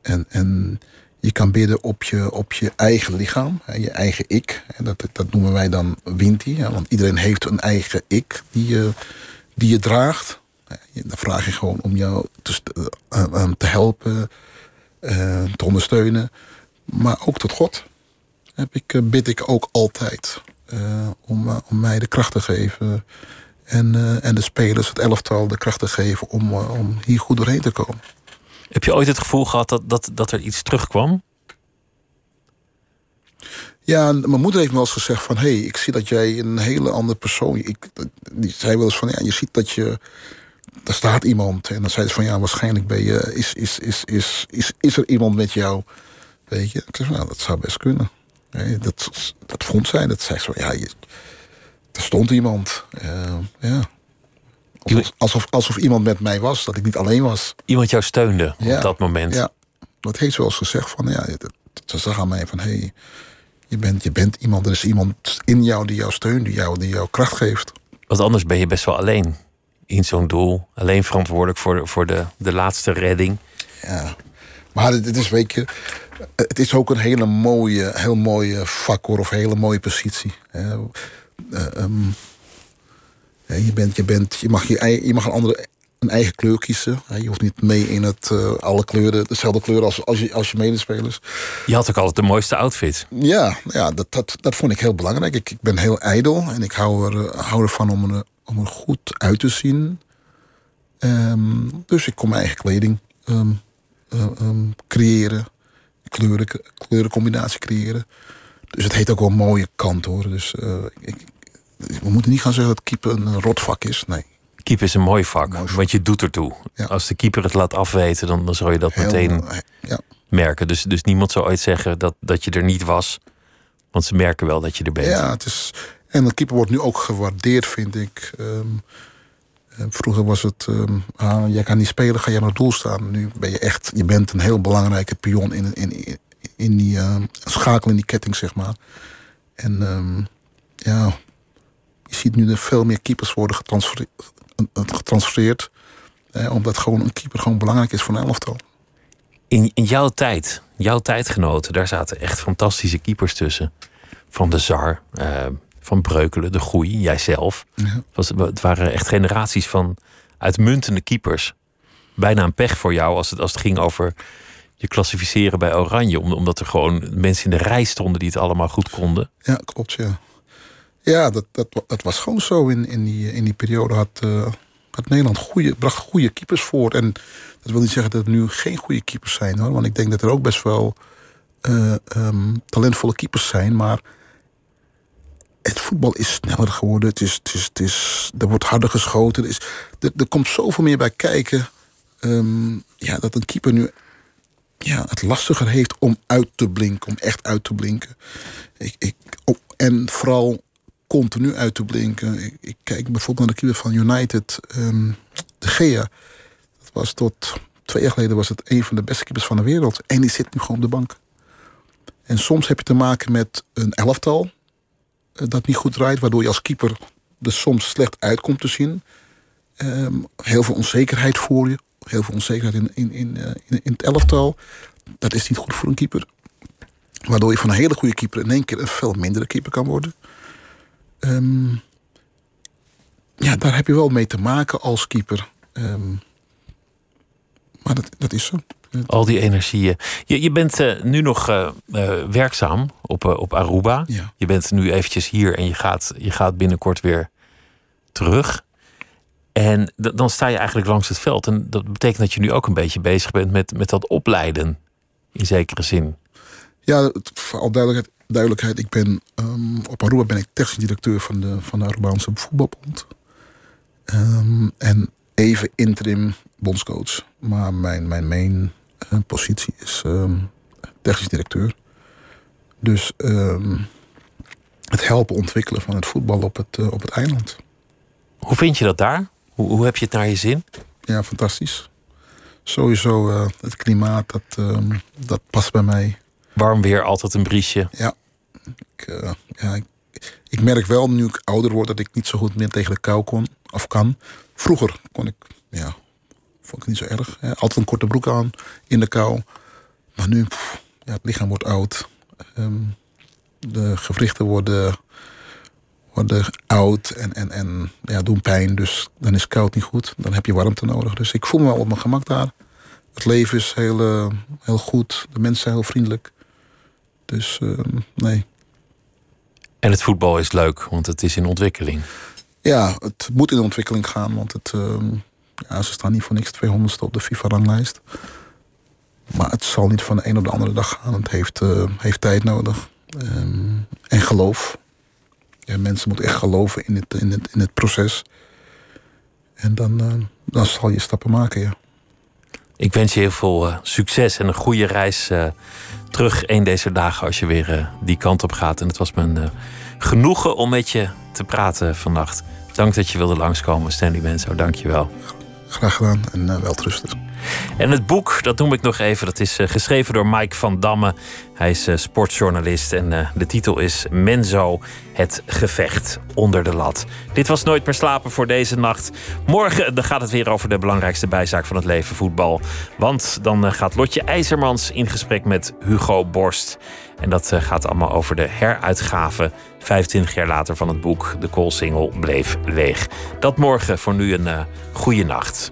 en, en je kan bidden op je, op je eigen lichaam, je eigen ik. En dat, dat noemen wij dan Winti. Want iedereen heeft een eigen ik die je, die je draagt. Dan vraag je gewoon om jou te, eh, eh, helpen, eh, te ondersteunen. Maar ook tot God heb ik, bid ik ook altijd. om, om mij de kracht te geven. En, en de spelers, het elftal, de kracht te geven om, om hier goed doorheen te komen. Heb je ooit het gevoel gehad dat, dat, dat er iets terugkwam? Ja, mijn moeder heeft me wel eens gezegd van... hé, hey, ik zie dat jij een hele andere persoon... Ik, die zei wel eens van, ja, je ziet dat je... Er staat iemand. En dan zei ze van, ja, waarschijnlijk ben je... Is, is, is, is, is, is er iemand met jou? Weet je? Ik zei nou, dat zou best kunnen. Dat, dat vond zij. Dat zei ze van, ja, er stond iemand. Uh, ja. Alsof, alsof, alsof, iemand met mij was, dat ik niet alleen was. Iemand jou steunde op dat moment. Ja, dat heeft ze wel eens gezegd van, ja, ze zag aan mij van, hé, hey, je, bent, je bent iemand, er is iemand in jou die jou steunt, die jou, die jou kracht geeft. Want anders ben je best wel alleen in zo'n doel. Alleen verantwoordelijk voor, voor de, de laatste redding. Ja, maar het, is, weet je, het is ook een hele mooie, heel mooie vak hoor, of een hele mooie positie. Uh, um, je, bent, je, bent, je, mag je, je mag een andere een eigen kleur kiezen. Je hoeft niet mee in het uh, alle kleuren, dezelfde kleur als, als, je, als je medespelers. Je had ook altijd de mooiste outfit. Ja, ja dat, dat, dat vond ik heel belangrijk. Ik, ik ben heel ijdel en ik hou, er, uh, hou ervan om er, om er goed uit te zien. Um, dus ik kon mijn eigen kleding um, um, creëren. Kleuren, kleurencombinatie creëren. Dus het heet ook wel mooie kant hoor. Dus uh, ik, we moeten niet gaan zeggen dat keeper een rotvak is. Nee. Keeper is een mooi vak, want je doet ertoe. Ja. Als de keeper het laat afweten, dan, dan zou je dat Heel, meteen ja. merken. Dus, dus niemand zou ooit zeggen dat, dat je er niet was. Want ze merken wel dat je er bent. Ja, het is, En de keeper wordt nu ook gewaardeerd, vind ik. Ehm, eh, vroeger was het, um, ah, jij kan niet spelen, ga je aan het doel staan. Nu ben je echt, je bent een heel belangrijke pion in, in, in die uh, schakel in die ketting, zeg maar. En um, ja, je ziet nu er veel meer keepers worden getransfereerd. getransfereerd eh, omdat gewoon een keeper gewoon belangrijk is voor een elftal. In, in jouw tijd, jouw tijdgenoten, daar zaten echt fantastische keepers tussen. Van de Zar, uh, van Breukelen, de Goeie, jijzelf. Ja. Was, het waren echt generaties van uitmuntende keepers. Bijna een pech voor jou als het, als het ging over je klassificeren bij Oranje. Omdat er gewoon mensen in de rij stonden die het allemaal goed konden. Ja, klopt, ja. Ja, dat, dat, was gewoon zo. In, in, die, in die periode had, uh, had Nederland goede, bracht goede keepers voor. En dat wil niet zeggen dat er nu geen goede keepers zijn. hoor. Want ik denk dat er ook best wel uh, um, talentvolle keepers zijn. Maar het voetbal is sneller geworden. Het is, het is, het is, er wordt harder geschoten. Er, is, er, er komt zoveel meer bij kijken. Um, ja, dat een keeper nu ja, het lastiger heeft om uit te blinken. Om echt uit te blinken. Ik, ik, op, en vooral continu uit te blinken. Ik, ik, kijk bijvoorbeeld naar de keeper van United. Um, de Gea. Dat was tot twee jaar geleden was het een van de beste keepers van de wereld. En die zit nu gewoon op de bank. En soms heb je te maken met een elftal eh, dat niet goed draait, waardoor je als keeper er soms slecht uitkomt te zien. Um, heel veel onzekerheid voor je, heel veel onzekerheid in, in, in, uh, in, in het elftal. Dat is niet goed voor een keeper. Waardoor je van een hele goede keeper in één keer een veel mindere keeper kan worden. Um, ja, daar heb je wel mee te maken als keeper. Um, maar dat, dat is zo. Al die energieën. Je, je bent uh, nu nog uh, uh, werkzaam op, op Aruba. Ja. Je bent nu eventjes hier en je gaat, je gaat binnenkort weer terug. En dan sta je eigenlijk langs het veld. En dat betekent dat je nu ook een beetje bezig bent met, met dat opleiden. In zekere zin. Ja, voor al duidelijkheid, duidelijkheid ik ben um, op Aruba ben ik technisch directeur van de, van de Arubaanse voetbalbond. Um, en even interim bondscoach. Maar mijn, mijn main uh, positie is um, technisch directeur. Dus het helpen ontwikkelen van het voetbal op het, uh, op het eiland. Hoe vind je dat daar? Hoe, hoe heb je het naar je zin? Ja, fantastisch. Sowieso uh, het klimaat, dat, dat past bij mij. Warm weer, altijd een briesje. Ja. Ik, uh, ja, ik, merk wel nu ik ouder word dat ik niet zo goed meer tegen de kou kon of kan. Vroeger kon ik, ja, vond ik niet zo erg. Hè. Altijd een korte broek aan in de kou. Maar nu, ja, het lichaam wordt oud. Um, de gewrichten worden, worden oud en, en, en ja, doen pijn. Dus dan is koud niet goed. Dan heb je warmte nodig. Dus ik voel me wel op mijn gemak daar. Het leven is heel, uh, heel goed. De mensen zijn heel vriendelijk. Dus uh, nee. En het voetbal is leuk, want het is in ontwikkeling. Ja, het moet in ontwikkeling gaan. Want het, uh, ja, ze staan niet voor niks 200ste op de FIFA-ranglijst. Maar het zal niet van de een op de andere dag gaan. Het heeft, uh, heeft tijd nodig. Um, en geloof. Ja, mensen moeten echt geloven in het, in het, in het proces. En dan, dan zal je stappen maken, ja. Ik wens je heel veel uh, succes en een goede reis terug een deze dagen als je weer die kant op gaat. En het was me genoegen om met je te praten vannacht. Dank dat je wilde langskomen, Stanley Menzo. Dank je wel. Graag gedaan en uh, welterusten. En het boek, dat noem ik nog even, dat is uh, geschreven door Mike van Damme. Hij is uh, sportjournalist en de titel is Menzo, het gevecht onder de lat. Dit was Nooit meer slapen voor deze nacht. Morgen dan gaat het weer over de belangrijkste bijzaak van het leven, voetbal. Want dan gaat Lotje IJzermans in gesprek met Hugo Borst. En dat gaat allemaal over de heruitgave 25 jaar later van het boek De Koolsingel bleef leeg. Dat morgen voor nu een uh, goede nacht.